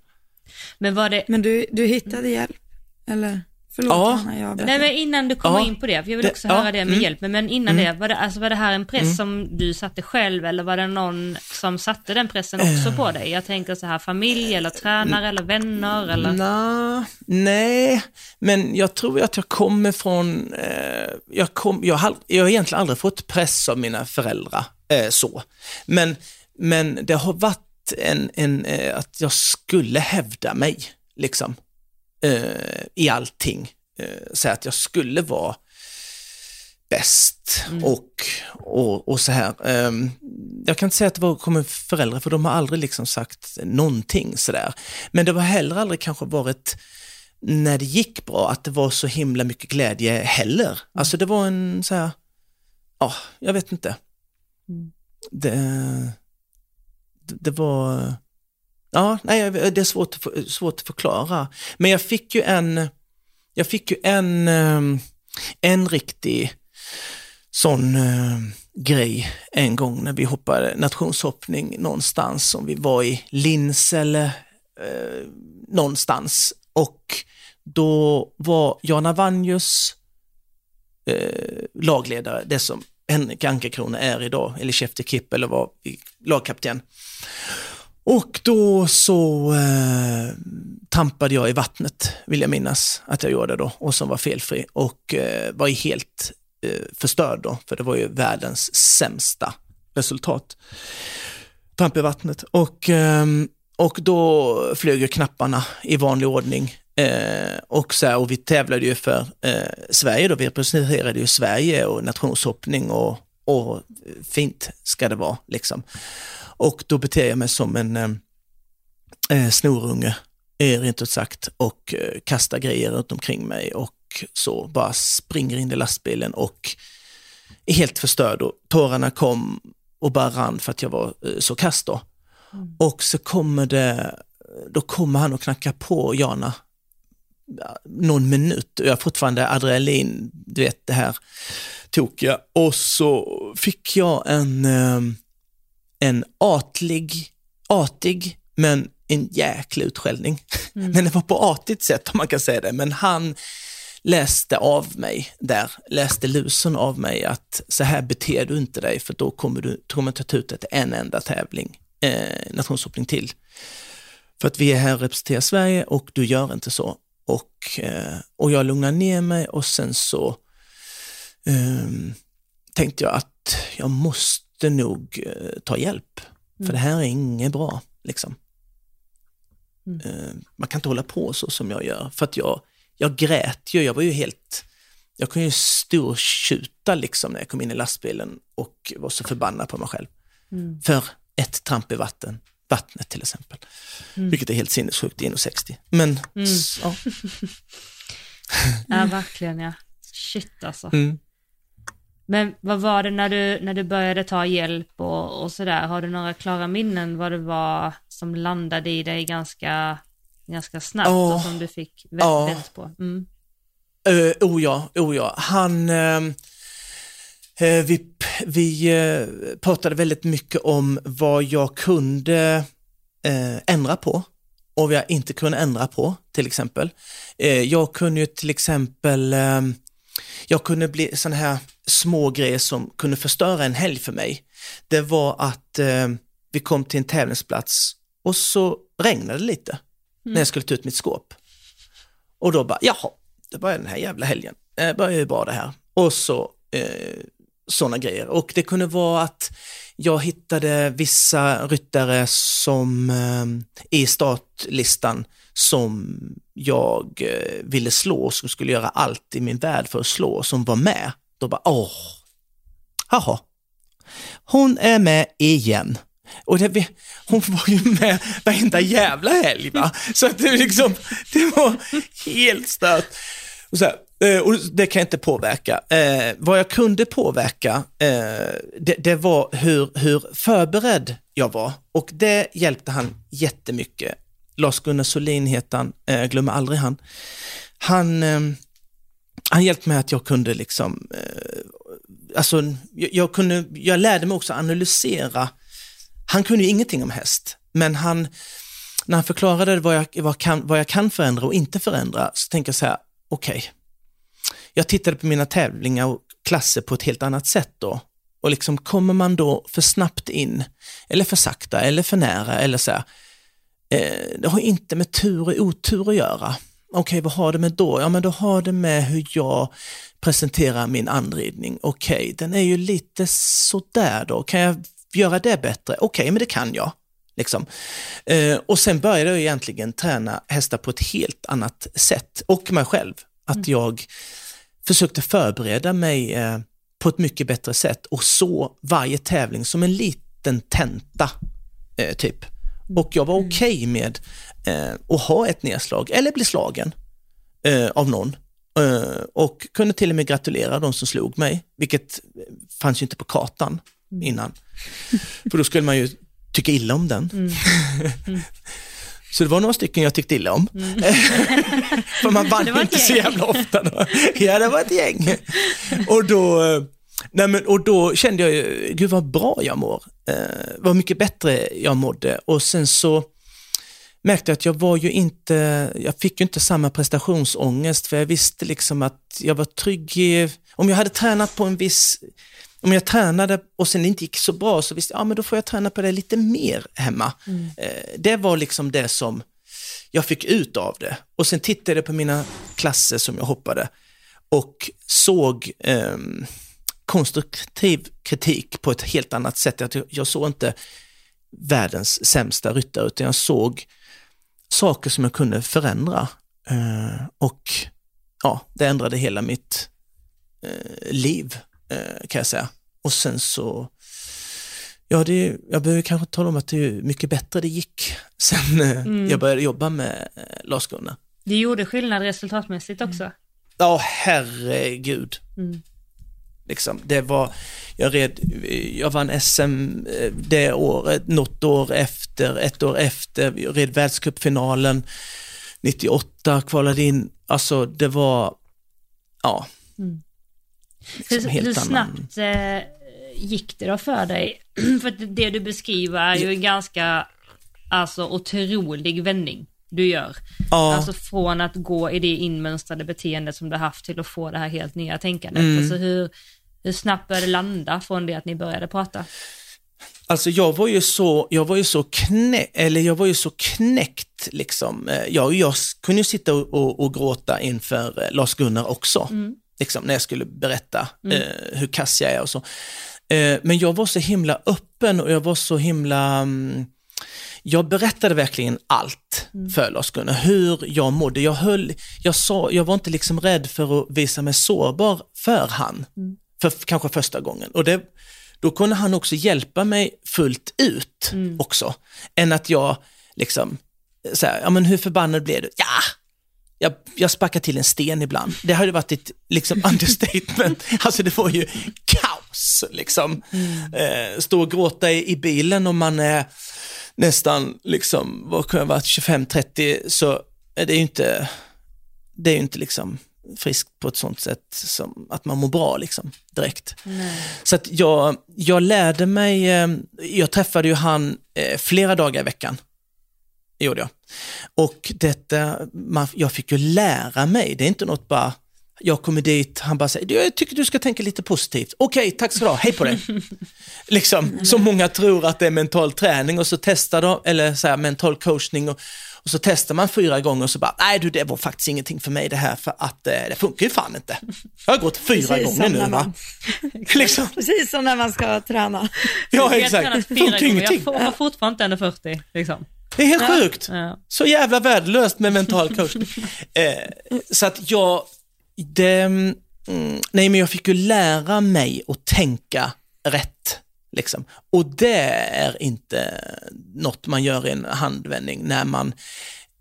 Men var det... Men du, du hittade hjälp? Eller? Förlåt ja. Hanna, jag Nej men innan du kommer ja. in på det, för jag vill också det, höra ja. det med mm. hjälp, men innan mm. det, var det, alltså, var det här en press mm. som du satte själv eller var det någon som satte den pressen också på dig? Jag tänker så här familj eller tränare eller vänner eller? Nej, men jag tror att jag kommer från, eh, jag, kom, jag, har, jag har egentligen aldrig fått press av mina föräldrar eh, så, men, men det har varit en, en eh, att jag skulle hävda mig, liksom eh, i allting. Eh, så att jag skulle vara bäst mm. och, och, och så här. Eh, jag kan inte säga att det var kommer föräldrar för de har aldrig liksom sagt någonting sådär. Men det var heller aldrig kanske varit när det gick bra att det var så himla mycket glädje heller. Mm. Alltså det var en så här, ja, jag vet inte. Mm. Det, det var Ja, nej, det är svårt, svårt att förklara. Men jag fick ju en, jag fick ju en, ehm, en riktig sån uh, grej en gång när vi hoppade nationshoppning någonstans, om vi var i Linsele uh, eh, någonstans. Och då var Jan Avanjus uh, lagledare, det som Henrik Ankerkrona är idag, eller Chef Kipp eller var lagkapten. Och då så eh, tampade jag i vattnet, vill jag minnas att jag gjorde då, och som var felfri och eh, var helt eh, förstörd då, för det var ju världens sämsta resultat. Tramp i vattnet och, eh, och då flög ju knapparna i vanlig ordning. Eh, och, så här, och vi tävlade ju för eh, Sverige då, vi representerade ju Sverige och nationshoppning och, och fint ska det vara liksom. Och då beter jag mig som en eh, eh snorunge, rent ut sagt, och eh, kastar grejer runt omkring mig och så bara springer in i lastbilen och är helt förstörd och tårarna kom och bara rann för att jag var eh, så kass då. Mm. Och så kommer det, då kommer han och knackar på Jana någon minut och jag har fortfarande adrenalin, du vet det här tokiga. Och så fick jag en, eh, en atlig, artig men en jäkla utskällning. Mm. <laughs> Men det var på artigt sätt om man kan säga det. Men han läste av mig där, läste lusen av mig att så här beter du inte dig för då kommer du, kommer ta ut ett en enda tävling, eh, nationshoppning till. För att vi är här och representerar Sverige och du gör inte så. Och, eh, och jag lugnade ner mig och sen så eh, tänkte jag att jag måste nog eh, ta hjälp. För mm. det här är inget bra. Liksom. Mm. Eh, man kan inte hålla på så som jag gör. För att jag, jag grät ju, jag var ju helt, jag kunde ju stortjuta liksom när jag kom in i lastbilen och var så förbannad på mig själv. Mm. För ett tramp i vatten, vattnet till exempel. Mm. Vilket är helt sinnessjukt i 1,60. Men, mm. ja. <laughs> ja, verkligen ja. Shit alltså. Mm. Men vad var det när du, när du började ta hjälp och, och sådär? Har du några klara minnen vad det var som landade i dig ganska, ganska snabbt oh, och som du fick väldigt oh. på? Mm. Uh, oh ja, oh ja. Han, uh, vi, vi uh, pratade väldigt mycket om vad jag kunde ändra på och vad jag inte kunde ändra på till exempel. jag kunde ju till exempel, jag kunde bli sån här små grejer som kunde förstöra en helg för mig, det var att eh, vi kom till en tävlingsplats och så regnade det lite mm. när jag skulle ta ut mitt skåp. Och då bara, jaha, det var den här jävla helgen, det börjar ju bra det här. Och så eh, sådana grejer. Och det kunde vara att jag hittade vissa ryttare som eh, i startlistan som jag eh, ville slå, som skulle göra allt i min värld för att slå, som var med. Då bara, åh, jaha, hon är med igen. Och det, hon var ju med varenda jävla helg va. Så att det, liksom, det var helt stört. Och, så här, eh, och det kan jag inte påverka. Eh, vad jag kunde påverka, eh, det, det, var hur, hur förberedd jag var. Och det hjälpte han jättemycket. Lars-Gunnar Solin heter han, eh, glömmer aldrig han. Han eh, han hjälpte mig att jag kunde liksom, eh, alltså jag, jag, kunde, jag lärde mig också analysera. Han kunde ju ingenting om häst, men han, när han förklarade vad jag, vad, kan, vad jag kan förändra och inte förändra, så tänkte jag så här, okej, okay. jag tittade på mina tävlingar och klasser på ett helt annat sätt då. Och liksom kommer man då för snabbt in, eller för sakta, eller för nära, eller så här, eh, det har inte med tur och otur att göra. Okej, okay, vad har det med då? Ja, men då har det med hur jag presenterar min anridning. Okej, okay, den är ju lite sådär då. Kan jag göra det bättre? Okej, okay, men det kan jag. Liksom. Eh, och sen började jag egentligen träna hästar på ett helt annat sätt och mig själv. Att mm. jag försökte förbereda mig eh, på ett mycket bättre sätt och så varje tävling som en liten tenta. Eh, typ. Och jag var mm. okej okay med eh, att ha ett nedslag eller bli slagen eh, av någon. Eh, och kunde till och med gratulera de som slog mig, vilket fanns ju inte på kartan mm. innan. För då skulle man ju tycka illa om den. Mm. Mm. <laughs> Så det var några stycken jag tyckte illa om. Mm. <laughs> För man vann inte så jävla ofta. Då. Ja, det var ett gäng. Och då, eh, nej men, och då kände jag ju, gud vad bra jag mår. Eh, vad mycket bättre jag mådde. Och sen så märkte att jag var ju inte, jag fick ju inte samma prestationsångest för jag visste liksom att jag var trygg i, om jag hade tränat på en viss, om jag tränade och sen det inte gick så bra så visste jag, ja men då får jag träna på det lite mer hemma. Mm. Eh, det var liksom det som jag fick ut av det. Och sen tittade jag på mina klasser som jag hoppade och såg eh, konstruktiv kritik på ett helt annat sätt. Jag, jag såg inte världens sämsta ryttare utan jag såg saker som jag kunde förändra. Eh, och ja, det ändrade hela mitt eh, liv eh, kan jag säga. Och sen så, ja, det, jag behöver kanske tala om att det är mycket bättre det gick <laughs> sen mm. jag började jobba med Lars-Gunnar. Det gjorde skillnad resultatmässigt också? Mm. Ja, herregud. Mm. Liksom, det var, jag, red, jag vann SM eh, det året, något år efter, ett år efter, jag red världscupfinalen 98, kvalade in, alltså det var, ja. Mm. Liksom hur, hur snabbt eh, gick det då för dig? <clears throat> för det du beskriver är ju ganska alltså otrolig vändning du gör. Ja. Alltså från att gå i det inmönstrade beteendet som du haft till att få det här helt nya tänkandet. Mm. Alltså hur, hur snabbt började det landa från det att ni började prata? Alltså jag var ju så, jag var ju så knä, eller jag var ju så knäckt liksom. Eh, Jag, jag kunde ju sitta och, och, gråta inför eh, Lars-Gunnar också. Liksom när jag skulle berätta eh, hur kass jag är och så. Eh, men jag var så himla öppen och jag var så himla mm, jag berättade verkligen allt för Lars-Gunnar, hur jag mådde. Jag, höll, jag, sa, jag var inte liksom rädd för att visa mig sårbar för han, för kanske första gången. Och det, då kunde han också hjälpa mig fullt ut också, än att jag liksom, så här, ja men hur förbannad blev du? Ja, jag, jag sparkar till en sten ibland. Det hade varit ett liksom, <laughs> understatement. Alltså det var ju kaos liksom. Eh, stå och gråta i, i bilen om man är nästan, liksom, vad kan jag varit, 25-30, så är det ju inte, det är ju inte liksom friskt på ett sånt sätt som att man mår bra liksom direkt. Så att jag, jag lärde mig, eh, jag träffade ju han eh, flera dagar i veckan. Det gjorde jag. Och detta, man, jag fick ju lära mig, det är inte något bara, jag kommer dit, han bara säger, jag tycker du ska tänka lite positivt. Okej, tack ska du ha, hej på dig. <laughs> liksom, så många tror att det är mental träning och så testar de, eller så här, mental coachning och, och så testar man fyra gånger och så bara, nej du det var faktiskt ingenting för mig det här för att eh, det funkar ju fan inte. Jag har gått fyra Precis gånger nu när va. man- <laughs> liksom, Precis som när man ska träna. ja Jag har tränat exakt, funkar ingenting. Jag får- har fortfarande inte 40 liksom. Det är helt sjukt. Ja. Så jävla värdelöst med mental coachning. <laughs> eh, så att jag, det, mm, nej men jag fick ju lära mig att tänka rätt. Liksom. Och det är inte något man gör i en handvändning när man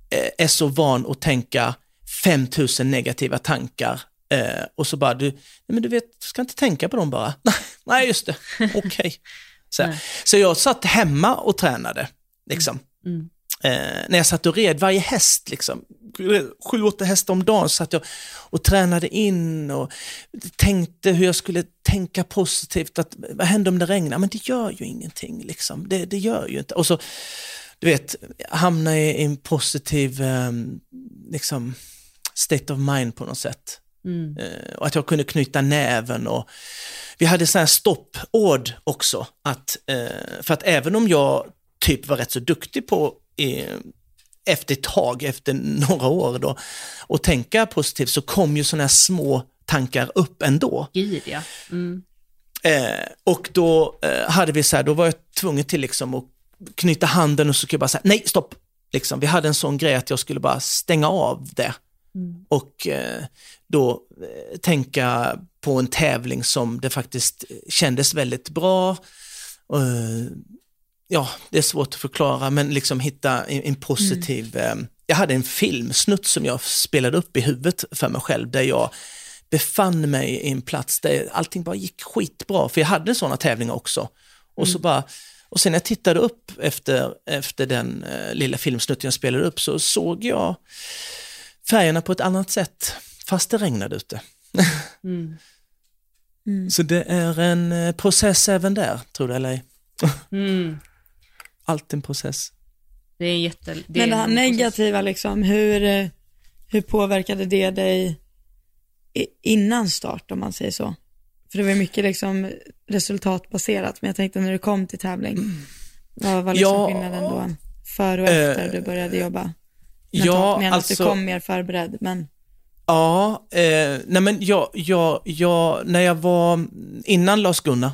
eh, är så van att tänka 5000 negativa tankar eh, och så bara, du, nej men du vet, du ska inte tänka på dem bara. <laughs> nej, just det, <laughs> okej. Så, här. så jag satt hemma och tränade, liksom. Eh, när jag satt och red varje häst, liksom, sju, åtta hästar om dagen, satt jag och tränade in och tänkte hur jag skulle tänka positivt. Att, vad händer om det regnar? Men det gör ju ingenting. Liksom. Det, det gör ju inte. Och så, du vet, hamna i, en positiv eh, liksom, state of mind på något sätt. Eh, och att jag kunde knyta näven och vi hade så här stoppord också. Att, eh, för att även om jag typ var rätt så duktig på eh, efter ett tag, efter några år då, och tänka positivt så kom ju sådana här små tankar upp ändå. Gud ja. Mm. Eh, och då eh, hade vi så här, då var jag tvungen till liksom att knyta handen och så skulle jag bara säga nej stopp. Liksom, vi hade en sån grej att jag skulle bara stänga av det. Och eh, då eh, tänka på en tävling som det faktiskt kändes väldigt bra. Ja, det är svårt att förklara men liksom hitta en, positiv, eh, jag hade en filmsnutt som jag spelade upp i huvudet för mig själv där jag befann mig i en plats där allting bara gick skitbra, för jag hade sådana tävlingar också. Och så bara, och sen när jag tittade upp efter, efter den eh, lilla filmsnutten jag spelade upp så såg jag färgerna på ett annat sätt, fast det regnade ute. <laughs> Så det är en eh, process även där, tror du eller ej. <laughs> Mm. Allt en process. Det är en jätte... Det Men det här negativa, liksom, hur, eh, hur påverkade det dig innan start om man säger så? För det var mycket liksom resultatbaserat, men jag tänkte när du kom till tävling, <clears throat> vad var liksom Ja. skillnaden då? Före och efter Eh, du började jobba? Ja, att alltså, du kom mer förberedd, men ja, eh, nej men jag, jag, jag, när jag var innan Lars-Gunnar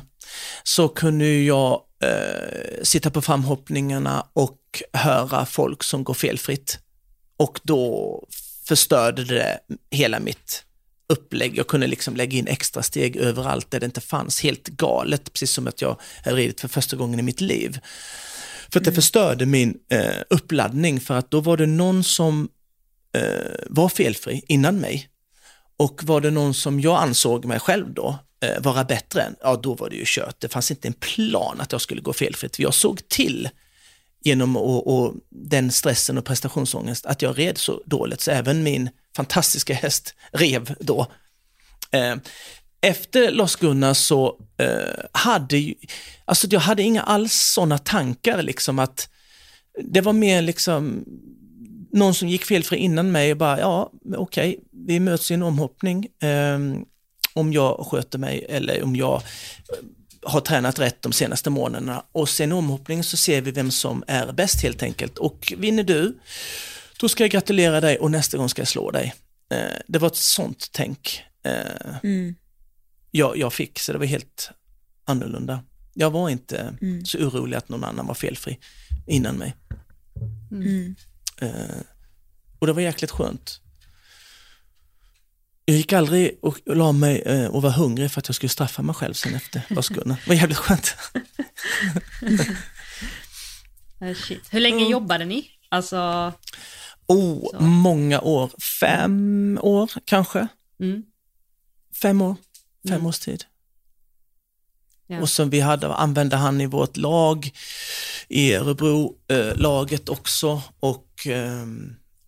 så kunde jag eh, sitta på framhoppningarna och höra folk som går felfritt. Och då förstörde det hela mitt upplägg. Jag kunde liksom lägga in extra steg överallt där det inte fanns. Helt galet, precis som att jag hade ridit för första gången i mitt liv. För att det förstörde min eh, uppladdning för att då var det någon som eh, var felfri innan mig. Och var det någon som jag ansåg mig själv då Eh, vara bättre än, ja då var det ju kört. Det fanns inte en plan att jag skulle gå felfritt. Jag såg till genom och, och den stressen och prestationsångest att jag red så dåligt så även min fantastiska häst rev då. Eh, efter Lars-Gunnar så eh, hade ju, alltså jag hade inga alls sådana tankar liksom att det var mer liksom någon som gick felfri innan mig och bara, ja okej, okay, vi möts i en omhoppning. Ehm, om jag sköter mig eller om jag har tränat rätt de senaste månaderna och sen omhoppning så ser vi vem som är bäst helt enkelt. Och vinner du, då ska jag gratulera dig och nästa gång ska jag slå dig. Eh, det var ett sånt tänk eh, mm. jag, jag fick, så det var helt annorlunda. Jag var inte mm. så orolig att någon annan var felfri innan mig. Mm. Eh, och det var jäkligt skönt. Jag gick aldrig och la mig eh, och var hungrig för att jag skulle straffa mig själv sen efter Vaskunna. <laughs> Det var jävligt skönt. <laughs> Shit. Hur länge mm. jobbade ni? Alltså... Oh, så. många år. Fem år kanske. Mm. Fem år. Fem mm. års tid. Ja. Och som vi hade, använde han i vårt lag, i Örebro-laget eh, också. Och eh,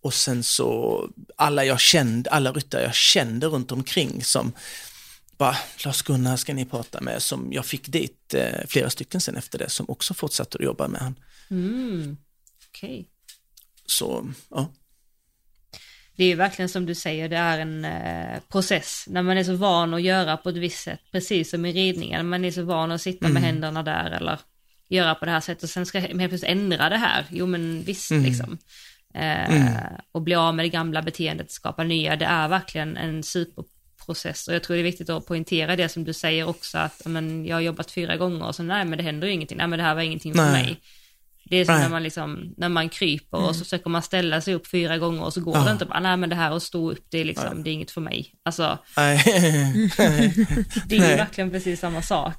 och sen så alla jag kände, alla ryttare jag kände runt omkring som bara, Lars-Gunnar ska ni prata med, som jag fick dit eh, flera stycken sen efter det som också fortsatte att jobba med han. Mm. Okay. Så, ja. Det är ju verkligen som du säger, det är en eh, process. När man är så van att göra på ett visst sätt, precis som i ridningen, man är så van att sitta mm. med händerna där eller göra på det här sättet och sen ska man helt plötsligt ändra det här. Jo men visst mm. liksom. Eh, mm. Och bli av med det gamla beteendet, skapa nya, det är verkligen en superprocess. Och jag tror det är viktigt att poängtera det som du säger också, att men, jag har jobbat fyra gånger och så nej men det händer ju ingenting, nej men det här var ingenting för nej. mig. Det är som när man, liksom, när man kryper mm. och så försöker man ställa sig upp fyra gånger och så går ja. det inte bara, nej men det här att stå upp, det är liksom, det är inget för mig. Alltså, <laughs> det är ju verkligen precis samma sak.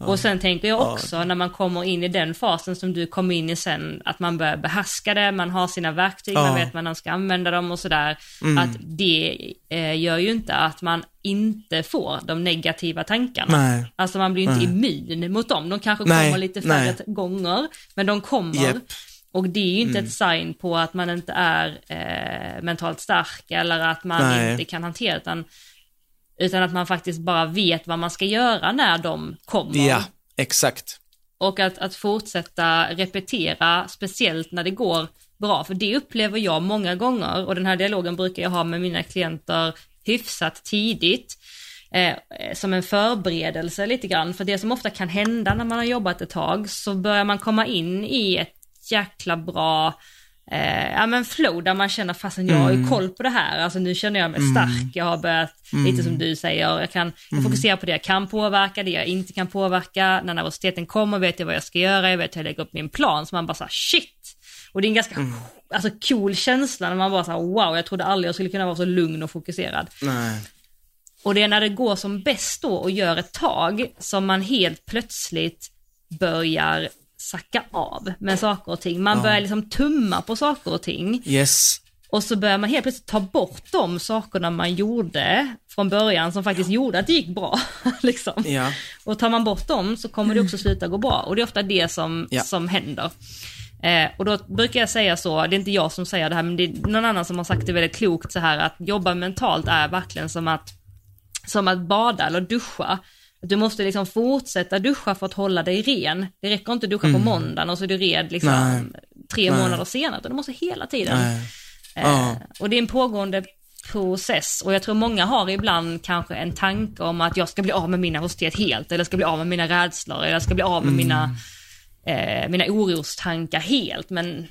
Och sen tänker jag också när man kommer in i den fasen som du kom in i sen, att man börjar behärska det, man har sina verktyg, man vet när man ska använda dem och sådär. Mm. Att det eh, gör ju inte att man inte får de negativa tankarna. Nej. Alltså man blir ju inte Nej. immun mot dem, de kanske Nej. kommer lite färre Nej. gånger, men de kommer. Yep. Och det är ju inte mm. ett sign på att man inte är eh, mentalt stark eller att man inte kan hantera det, utan utan att man faktiskt bara vet vad man ska göra när de kommer. Ja, exakt. Och att, att fortsätta repetera, speciellt när det går bra, för det upplever jag många gånger och den här dialogen brukar jag ha med mina klienter hyfsat tidigt. Eh, som en förberedelse lite grann, för det som ofta kan hända när man har jobbat ett tag så börjar man komma in i ett jäkla bra eh, ja men flow där man känner fasen jag har ju mm. koll på det här, alltså nu känner jag mig mm. stark, jag har börjat, mm. lite som du säger, jag kan jag fokusera på det jag kan påverka, det jag inte kan påverka, när nervositeten kommer vet jag vad jag ska göra, jag vet hur jag lägger upp min plan, så man bara såhär shit. Och det är en ganska mm. alltså, cool känsla när man bara såhär wow, jag trodde aldrig jag skulle kunna vara så lugn och fokuserad. Nej. Och det är när det går som bäst då och gör ett tag som man helt plötsligt börjar sacka av med saker och ting. Man ja. börjar liksom tumma på saker och ting. Yes. Och så börjar man helt plötsligt ta bort de sakerna man gjorde från början som faktiskt gjorde att det gick bra. <laughs> liksom. ja. Och tar man bort dem så kommer det också sluta gå bra och det är ofta det som, ja. som händer. Eh, och då brukar jag säga så, det är inte jag som säger det här, men det är någon annan som har sagt det väldigt klokt så här att jobba mentalt är verkligen som att, som att bada eller duscha. Du måste liksom fortsätta duscha för att hålla dig ren. Det räcker inte att duscha mm. på måndagen och så är du red liksom Nej. tre Nej. månader senare, du måste hela tiden. Eh, och det är en pågående process och jag tror många har ibland kanske en tanke om att jag ska bli av med min nervositet helt eller ska bli av med mina rädslor eller jag ska bli av med mm. mina, eh, mina orostankar helt. Men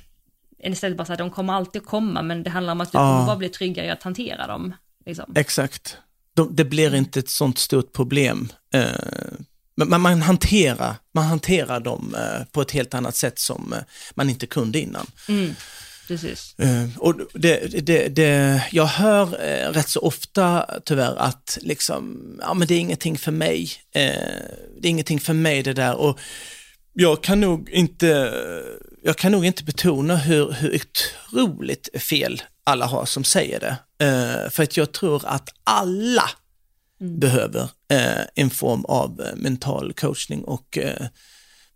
istället bara så att de kommer alltid komma men det handlar om att du kommer bara bli tryggare i att hantera dem. Liksom. Exakt de, det blir inte ett sånt stort problem. Eh, men man hanterar, man hanterar dem eh, på ett helt annat sätt som eh, man inte kunde innan. Mm. Precis. Och det, det, det, jag hör rätt så ofta tyvärr att liksom, ja men det är ingenting för mig. Det är ingenting för mig det där. Och jag kan nog inte, jag kan nog inte betona hur, hur otroligt fel alla har som säger det. Uh, för att jag tror att alla mm. behöver uh, en form av uh, mental coachning och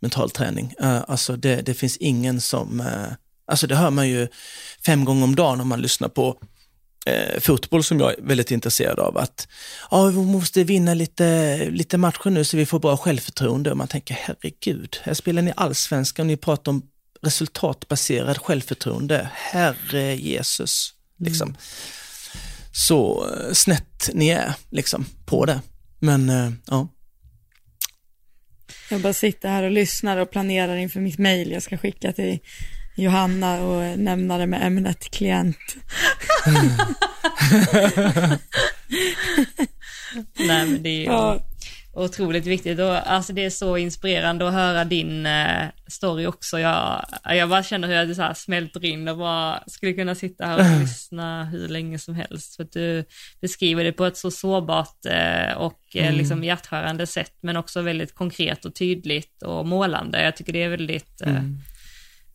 mental träning. alltså det, det, finns ingen som, alltså det hör man ju fem gånger om dagen om man lyssnar på fotboll som jag är väldigt intresserad av. Att ja, vi måste vinna lite, lite matcher nu så vi får bra självförtroende. Och man tänker herregud, här spelar ni allsvenskan och ni pratar om resultatbaserad självförtroende. Herre Jesus. Liksom. Mm. Så eh, snett ni är liksom, på det. Men uh, ja. Jag bara sitter här och lyssnar och planerar inför mitt mail jag ska skicka till Johanna och nämna det med ämnet klient. <laughs> Nej men det är ju ja. Otroligt viktigt och alltså det är så inspirerande att höra din eh, story också. Jag, jag bara känner hur jag så här smälter in och bara skulle kunna sitta här och <clears throat> lyssna hur länge som helst. För att du beskriver det på ett så sårbart eh, och eh, mm. liksom hjärtskärande sätt men också väldigt konkret och tydligt och målande. Jag tycker det är väldigt mm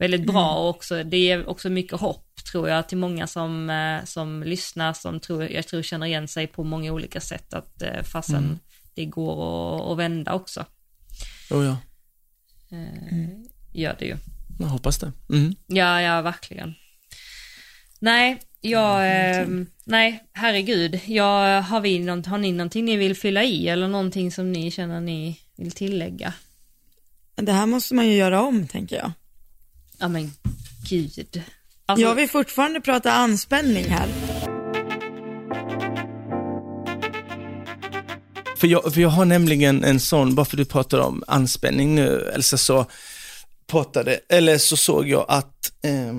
väldigt bra mm. och också, det ger också mycket hopp tror jag till många som, som lyssnar, som tror, jag tror känner igen sig på många olika sätt att fastän mm. Det går att, att vända också. Oh ja. Mm. Gör det ju. Jag hoppas det. Mm. Ja, ja, verkligen. Nej, jag, eh, nej, herregud. Jag, har, vi någon, har ni någonting ni vill fylla i eller någonting som ni känner ni vill tillägga? Det här måste man ju göra om, tänker jag. Ja men gud. Alltså... Jag vill fortfarande prata anspänning här. För jag, för jag har nämligen en sån, bara för du pratar om anspänning nu, Elsa, så pratade, eller så såg jag att eh,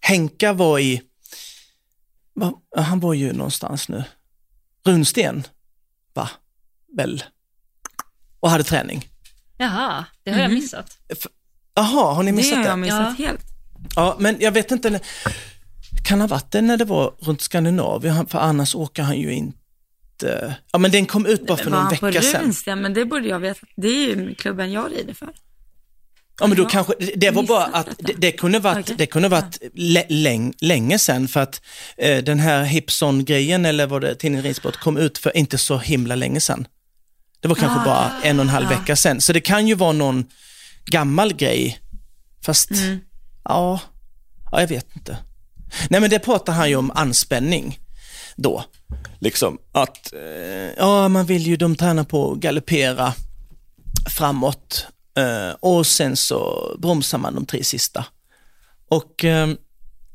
Henka var i, va, han var ju någonstans nu, Runsten, va? Väl? Och hade träning. Jaha, det har mm. jag mhm. missat. Jaha, har ni missat det? Det har jag missat ja. helt. Ja, men jag vet inte, kan ha varit det när det var runt Skandinavien, för annars åker han ju inte. Ja men den kom ut bara för någon vecka sedan. Runst, ja, men det borde jag veta. Det är ju klubben jag rider för. Ja men då kanske, det var bara att det, det kunde varit, okay. det kunde varit läng, länge sedan för att eh, den här Hipson-grejen eller vad det, tidningen Ridsport kom ut för inte så himla länge sedan. Det var kanske ah, bara en och en halv ja. vecka sedan. Så det kan ju vara någon gammal grej. Fast, mm. ja, ja, jag vet inte. Nej men det pratar han ju om anspänning då. Liksom att, eh, ja man vill ju, de tränar på att galoppera framåt eh, och sen så bromsar man de tre sista. Och eh,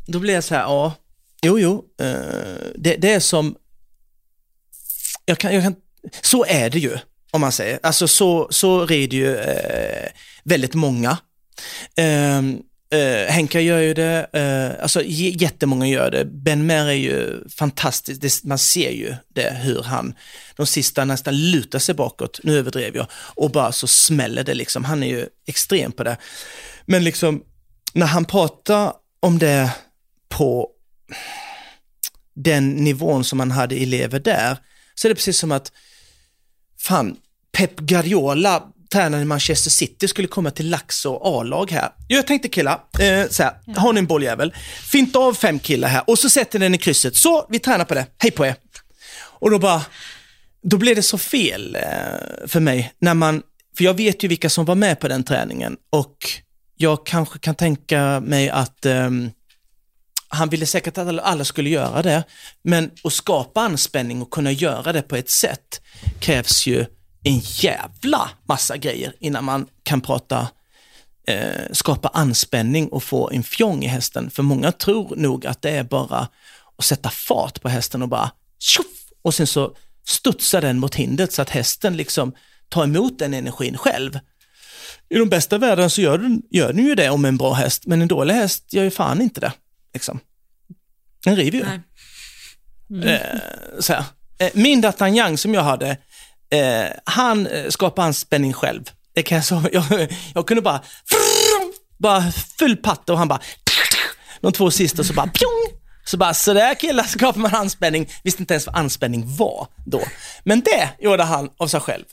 då blir jag så här, ja, jo, jo, eh, det, det, är som, jag kan, jag kan, så är det ju om man säger. Alltså så, så rider ju eh, väldigt många. Eh, Uh, Henka gör ju det, uh, alltså jättemånga gör det. Ben Mer är ju fantastisk, det, man ser ju det hur han, de sista nästan lutar sig bakåt, nu överdrev jag, och bara så smäller det liksom. Han är ju extrem på det. Men liksom, när han pratar om det på den nivån som han hade elever där, så är det precis som att fan, Pep Guardiola tränaren i Manchester City skulle komma till Laxå A-lag här. Jag tänkte killar, eh, så här, ja. har ni en bolljävel? Finta av fem killar här och så sätter den i krysset. Så, vi tränar på det. Hej på er. Och då bara, då blev det så fel eh, för mig när man, för jag vet ju vilka som var med på den träningen och jag kanske kan tänka mig att eh, han ville säkert att alla skulle göra det, men att skapa anspänning och kunna göra det på ett sätt krävs ju en jävla massa grejer innan man kan prata eh, skapa anspänning och få en fjong i hästen. För många tror nog att det är bara att sätta fart på hästen och bara tjoff! Och sen så studsar den mot hindret så att hästen liksom tar emot den energin själv. I de bästa världen så gör den, gör den ju det om en bra häst, men en dålig häst gör ju fan inte det. Liksom. Den river ju. Mm. Eh, så här. Eh, min D'Artagnan som jag hade, eh, han eh, skapade skapade anspänning själv. Det kan jag, så, <laughs> jag, jag kunde bara, bara full patte och han bara, de två sista så bara pjong, så bara, sådär killar skapar man anspänning. Visste inte ens vad anspänning var då. Men det gjorde han av sig själv.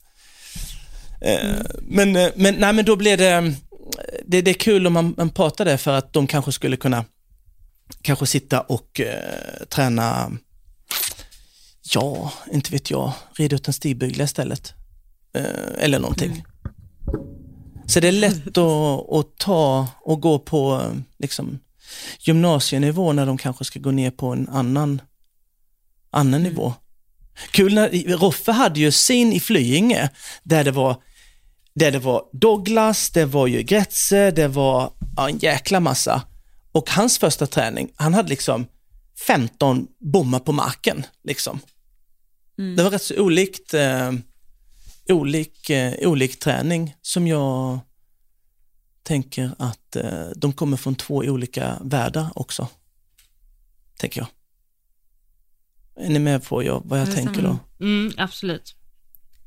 Eh, men, eh, men, nej, men då blev det, eh, det, det är kul om man, man pratar det för att de kanske skulle kunna kanske sitta och eh, träna, ja, inte vet jag, rida ut en stigbygel istället. Eh, eller någonting. Mm. Så det är lätt <laughs> att, att ta och gå på liksom, gymnasienivå när de kanske ska gå ner på en annan, annan mm. nivå. Kul när, Roffe hade ju sin i Flyinge där det var där det var Douglas, det var ju Gretze, det var ja, en jäkla massa. Och hans första träning, han hade liksom 15 bommar på marken. Liksom. Mm. Det var rätt så olikt, eh, olik, eh, olik träning som jag tänker att eh, de kommer från två olika världar också. Tänker jag. Är ni med på jag, vad jag tänker då? Mm, absolut.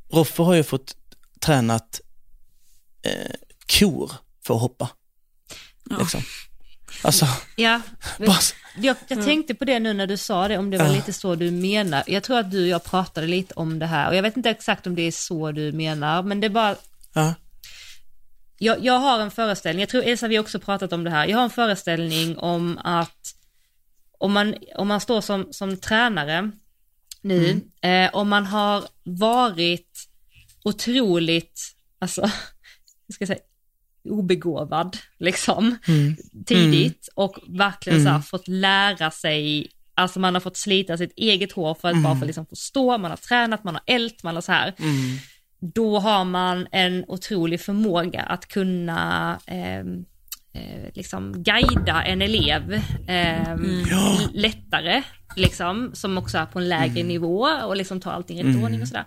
Roffe har ju fått tränat eh, kor för att hoppa. Ja. Liksom. Alltså, ja, jag, jag, tänkte på det nu när du sa det, om det var ja. lite så du menar. Jag tror att du och jag pratade lite om det här och jag vet inte exakt om det är så du menar, men det är bara... Ja. Jag, jag har en föreställning, jag tror Elsa vi också pratat om det här, jag har en föreställning om att om man, om man står som, som tränare nu, mm. eh, om man har varit otroligt, alltså, <laughs> jag ska säga, obegåvad liksom mm. tidigt mm. och verkligen mm. så här, mm. fått lära sig, alltså man har fått slita sitt eget hår för att bara få mm. liksom förstå, man har tränat, man har ält, man har så här. Mm. Då har man en otrolig förmåga att kunna eh, eh, liksom guida en elev eh, lättare, liksom, som också är på en lägre nivå och liksom tar allting i rätt ordning och sådär.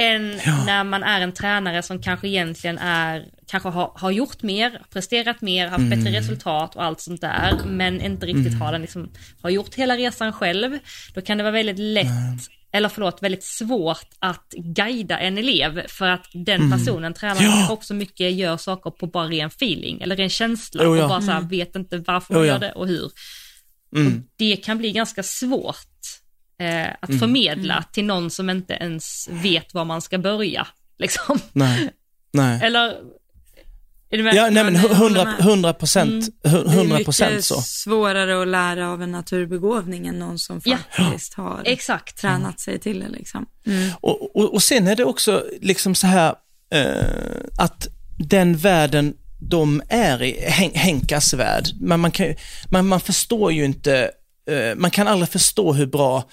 Än ja. när man är en tränare som kanske egentligen är, kanske har, har gjort mer, presterat mer, haft mm. bättre resultat och allt sånt där, men inte riktigt mm. har, den liksom, har gjort hela resan själv. Då kan det vara väldigt lätt eller förlåt, väldigt svårt att guida en elev för att den mm. personen, mm. tränaren, ja. också mycket gör saker på bara ren feeling eller ren känsla oh, ja. och bara så här, mm. vet inte varför oh, ja. gör det och hur. Mm. Och det kan bli ganska svårt eh, att mm. förmedla mm. till någon som inte ens vet var man ska börja. <laughs> Liksom. Nej. Nej. Eller Ja, nej men hundra procent, mm. hundra procent så. Det är svårare att lära av en naturbegåvning än någon som faktiskt ja. har Exakt. tränat sig till det liksom. Mm. Och, och, och, sen är det också liksom så här eh, att den världen de är i, Henkas värld, men man, kan, man, man förstår ju inte, eh, man kan aldrig förstå hur bra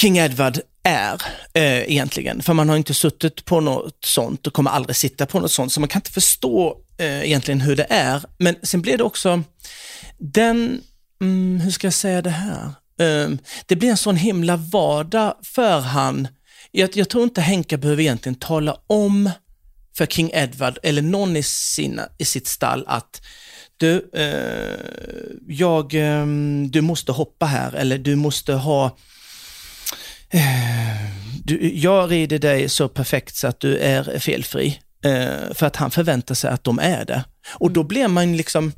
King Edward är eh, egentligen. För man har inte suttit på något sånt och kommer aldrig sitta på något sånt, så man kan inte förstå eh, egentligen hur det är. Men sen blir det också den, mm, hur ska jag säga det här? Eh, det blir en sån himla vardag för han. Jag, jag tror inte Henka behöver egentligen tala om för King Edward eller någon i, sina, i sitt stall att du, eh, jag, eh, du måste hoppa här eller du måste ha Eh, du, jag rider dig så perfekt så att du är felfri. Eh, för att han förväntar sig att de är det. Och då blir man liksom,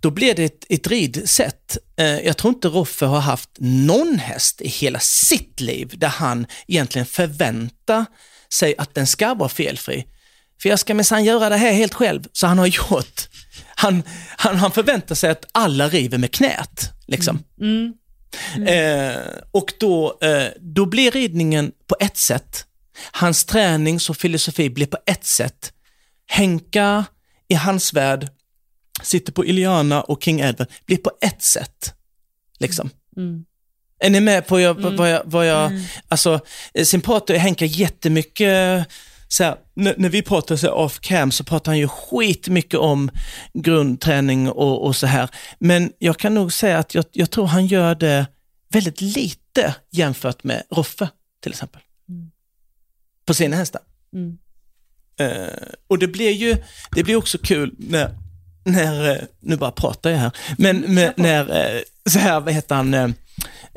då blir det ett, ett ridsätt. Eh, jag tror inte Roffe har haft någon häst i hela sitt liv där han egentligen förväntar sig att den ska vara felfri. För jag ska minsann göra det här helt själv, så han har gjort. Han, han, han förväntar sig att alla river med knät. Liksom. Mm. Mm. Eh, och då, eh, då blir ridningen på ett sätt. Hans tränings och filosofi blir på ett sätt. Henka i hans värld, sitter på Iliana och King Edward, blir på ett sätt. Liksom. Mm. Är ni med på jag, mm. vad jag, vad jag mm. alltså, sen pratar Henka jättemycket så här, när, vi pratar så off cam så pratar han ju skitmycket om grundträning och, och så här. Men jag kan nog säga att jag, jag tror han gör det väldigt lite jämfört med Roffe till exempel. Mm. På sina hästar. Mm. Uh, och det blir ju, det blir också kul när, när uh, nu bara pratar jag här, men med, när, uh, så här, vad heter han,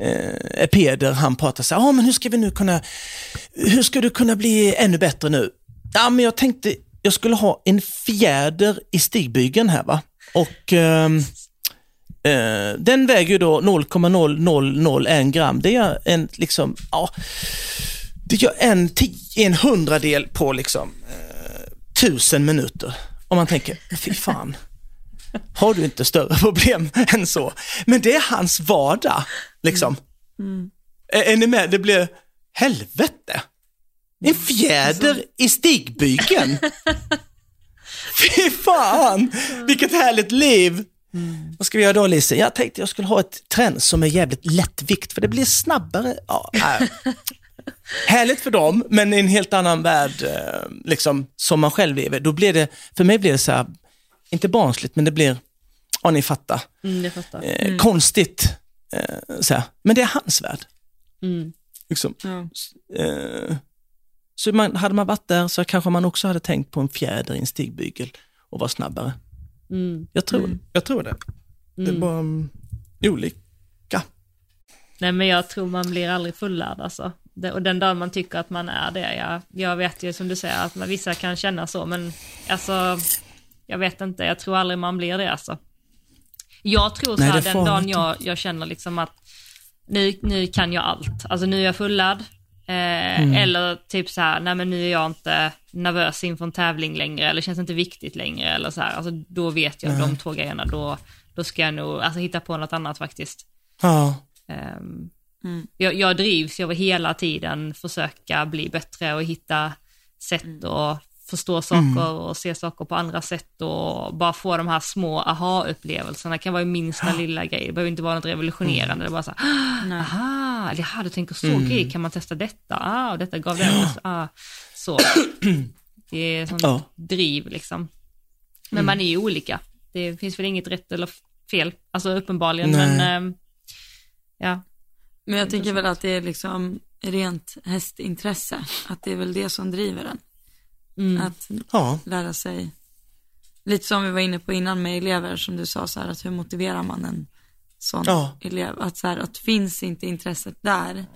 uh, Peder, han pratar så här, ah, men hur ska vi nu kunna, hur ska du kunna bli ännu bättre nu? Ja, men jag tänkte, jag skulle ha en fjäder i stigbygeln här va. Och uh, den väger ju då 0,0001 gram. Det är en, liksom, ja, det gör en, en hundradel på liksom eh, tusen minuter. Om man tänker, fy fan. Har du inte större problem <laughs> än så? Men det är hans vardag. Liksom. Mm. Mm. Är, är ni med? Det blir helvete. En fjäder i stigbygeln. <laughs> Fy fan, vilket härligt liv. Mm. Vad ska vi göra då Lise? Jag tänkte jag skulle ha ett träns som är jävligt lättvikt för det blir snabbare. Ja, äh. <laughs> Härligt för dem, men i en helt annan värld eh, liksom, som man själv lever. Då blir det, för mig blir det så här, inte barnsligt, men det blir, ja ni fattar, Mm, fattar. eh, konstigt. Eh, så här. Men det är hans värld. Mm. Liksom. Ja. Eh, så man, hade man varit där så kanske man också hade tänkt på en fjäder i en stigbygel och var snabbare. Mm. Jag tror, jag tror det. Det är Mm. bara um, olika. Nej men jag tror man blir aldrig fullärd alltså. Och den dagen man tycker att man är det, jag, jag vet ju som du säger att man, vissa kan känna så, men alltså, jag vet inte, jag tror aldrig man blir det alltså. Jag tror så Nej, här, den dagen jag, jag känner liksom att nu, nu kan jag allt, alltså nu är jag fullärd. Eh, Mm. Eller typ så här, nej men nu är jag inte nervös inför en tävling längre, eller känns inte viktigt längre, eller så här, alltså då vet jag de två grejerna, då, då ska jag nog, alltså hitta på något annat faktiskt. Ja. Ehm, Mm. jag, jag drivs av att hela tiden försöka bli bättre och hitta sätt att förstå saker och se saker på andra sätt och bara få de här små aha-upplevelserna. Det kan vara ju minsta lilla grej, det behöver inte vara något revolutionerande. Det är bara så här, <gasps> Nej. aha, eller jaha, du tänker så, okej, kan man testa detta? Ah, och detta gav det. Ah, så. <clears throat> Det är sånt Ja. driv liksom. Men man är ju olika. Det finns väl inget rätt eller fel, alltså uppenbarligen, Nej. men ehm, ja. Men jag tänker väl att det är liksom rent hästintresse. Att det är väl det som driver den. Mm. Att ja. lära sig, lite som vi var inne på innan med elever, som du sa så här, att hur motiverar man en sån Ja. elev? Att så här, att finns inte intresset där,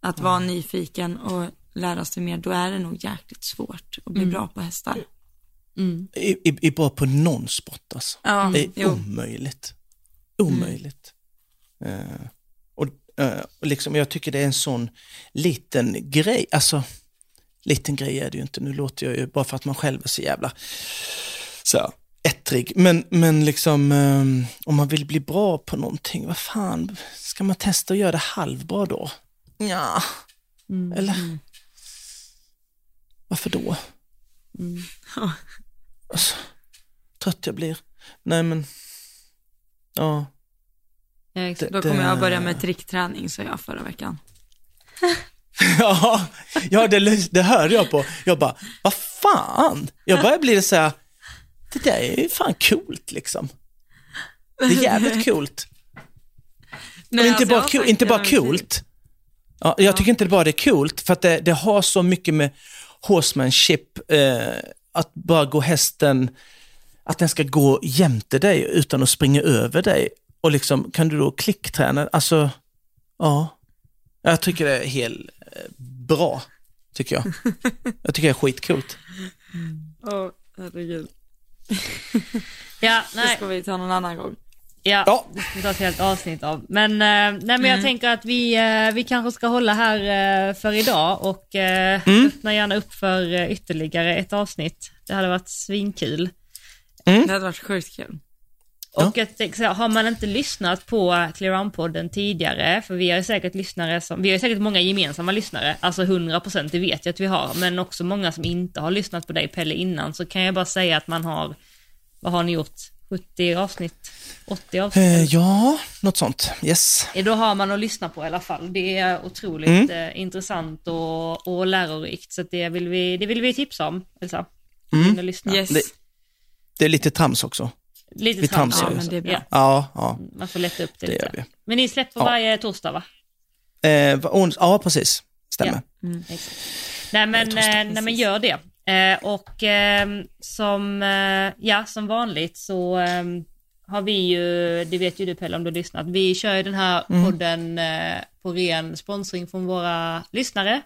att vara nyfiken och lära sig mer, då är det nog jäkligt svårt att bli bra på hästar. Mm. I, i, i bara på någon sport alltså. Ja, Det är jo. omöjligt. Omöjligt. Och, eh, och liksom, jag tycker det är en sån liten grej, alltså liten grej är det ju inte, nu låter jag ju bara för att man själv är så jävla så här, ettrig, men, men liksom eh, om man vill bli bra på någonting, vad fan, ska man testa att göra det halvbra då? Ja, Mm. eller? Varför då? Mm. Alltså, trött jag blir. Nej men, ja. Ja, exakt. Då kommer jag börja med trickträning, sa jag förra veckan. <laughs> <laughs> Ja, ja det, det hörde jag på. Jag bara, vad fan? Jag börjar bli så här, det där är ju fan coolt liksom. Det är jävligt <laughs> coolt. Nej, Och inte, alltså, bara, sagt inte bara coolt. Ja, jag tycker inte bara det är coolt, för att det, det har så mycket med horsemanship, eh, att bara gå hästen, att den ska gå jämte dig utan att springa över dig. Och liksom, kan du då klickträna? Alltså, ja. Jag tycker det är helt eh, bra, tycker jag. Jag tycker det är skitcoolt. Åh, herregud. <laughs> Ja, Det nej, ska vi ta någon annan gång. ja, Ja. det ska vi ta ett helt avsnitt av. Men, eh, nej, men jag tänker att vi, eh, vi kanske ska hålla här för idag och eh, öppna gärna upp för ytterligare ett avsnitt. Det hade varit svinkul. Det hade varit sjukt kul. Ja. Och jag tänker så här, har man inte lyssnat på Clear On-podden tidigare, för vi har säkert lyssnare som, vi har säkert många gemensamma lyssnare, alltså 100% det vet jag att vi har, men också många som inte har lyssnat på dig Pelle innan, så kan jag bara säga att man har, vad har ni gjort? 70 avsnitt? 80 avsnitt? Eh, ja, något sånt. Yes. Då har man att lyssna på i alla fall. Det är otroligt eh, intressant och, och lärorikt, så det, vill vi, det vill vi tipsa om, Elsa. Mm. Yes. Det- Det är lite trams också. Lite vi trams. tramsar Ja, men det är bra. Ja, Ja, ja. man får lätta upp det, Det lite. gör vi. Men ni släpper Ja. varje torsdag va? Eh, ons- ja, precis. Stämmer. Exakt. Nej men, eh, nej, men gör det. Eh, och ehm, som, eh, ja, som vanligt så ehm, har vi ju, det vet ju du Pelle om du har lyssnat, vi kör ju den här podden eh, på ren sponsring från våra lyssnare.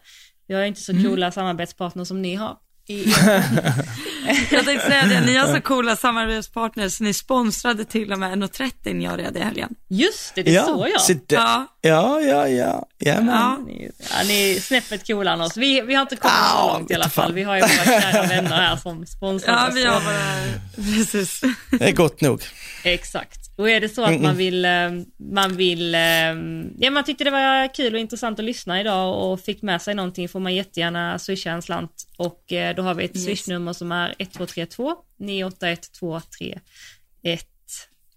Vi har inte så coola samarbetspartners som ni har. I, <laughs> <laughs> <laughs> Jag tänkte säga det, ni har så coola samarbetspartners, ni sponsrade till och med 1.30 när jag red i helgen. just det, det är så jag. så det, ja, Ja, ja, ja. ja, men. ja. Ni, ja, ni är snäppet coolare än oss. Vi, vi har inte kommit så långt i alla fan. fall. Vi har ju våra kära vänner här som <laughs> sponsrar ja oss. vi har bara, <laughs> precis. Det är gott nog. Exakt. Och är det så att man vill, eh, man vill, eh, ja man tyckte det var kul och intressant att lyssna idag och fick med sig någonting får man jättegärna swisha en slant och eh, då har vi ett Yes. swishnummer som är 1232 981 231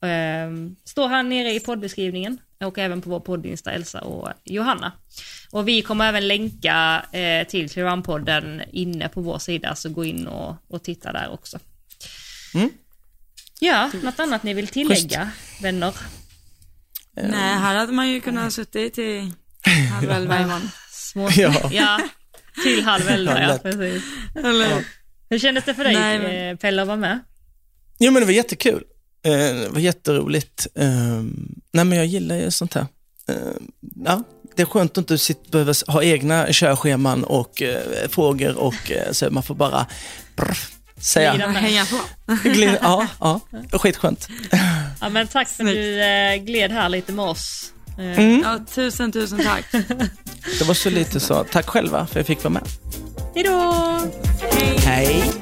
eh, står här nere i poddbeskrivningen och även på vår poddinsta Elsa och Johanna. Och vi kommer även länka till Clearrun-podden inne på vår sida, så gå in och, och titta där också. Mm. Ja, något annat ni vill tillägga, Just. vänner? Nej, här hade man ju kunnat suttit till <laughs> halv elva imorgon. Små, ja. ja, till halv elva, ja precis. Eller, ja. Hur kändes det för dig, Nej, men... Eh, Pelle, att vara med? Jo, men det var jättekul. Eh, det var jätteroligt. Ehm, nej, men jag gillar ju sånt här. Ehm, ja, det är skönt att inte behöva ha egna körscheman och eh, frågor och så man får bara brr, säga. Hänga på. ja, ja, skitskönt. Ja, men tack för att du gled här lite med oss. Mm. Ja, tusen, tusen tack. Det var så lite så. Tack själva för att jag fick vara med. Hejdå! Hej! Hej.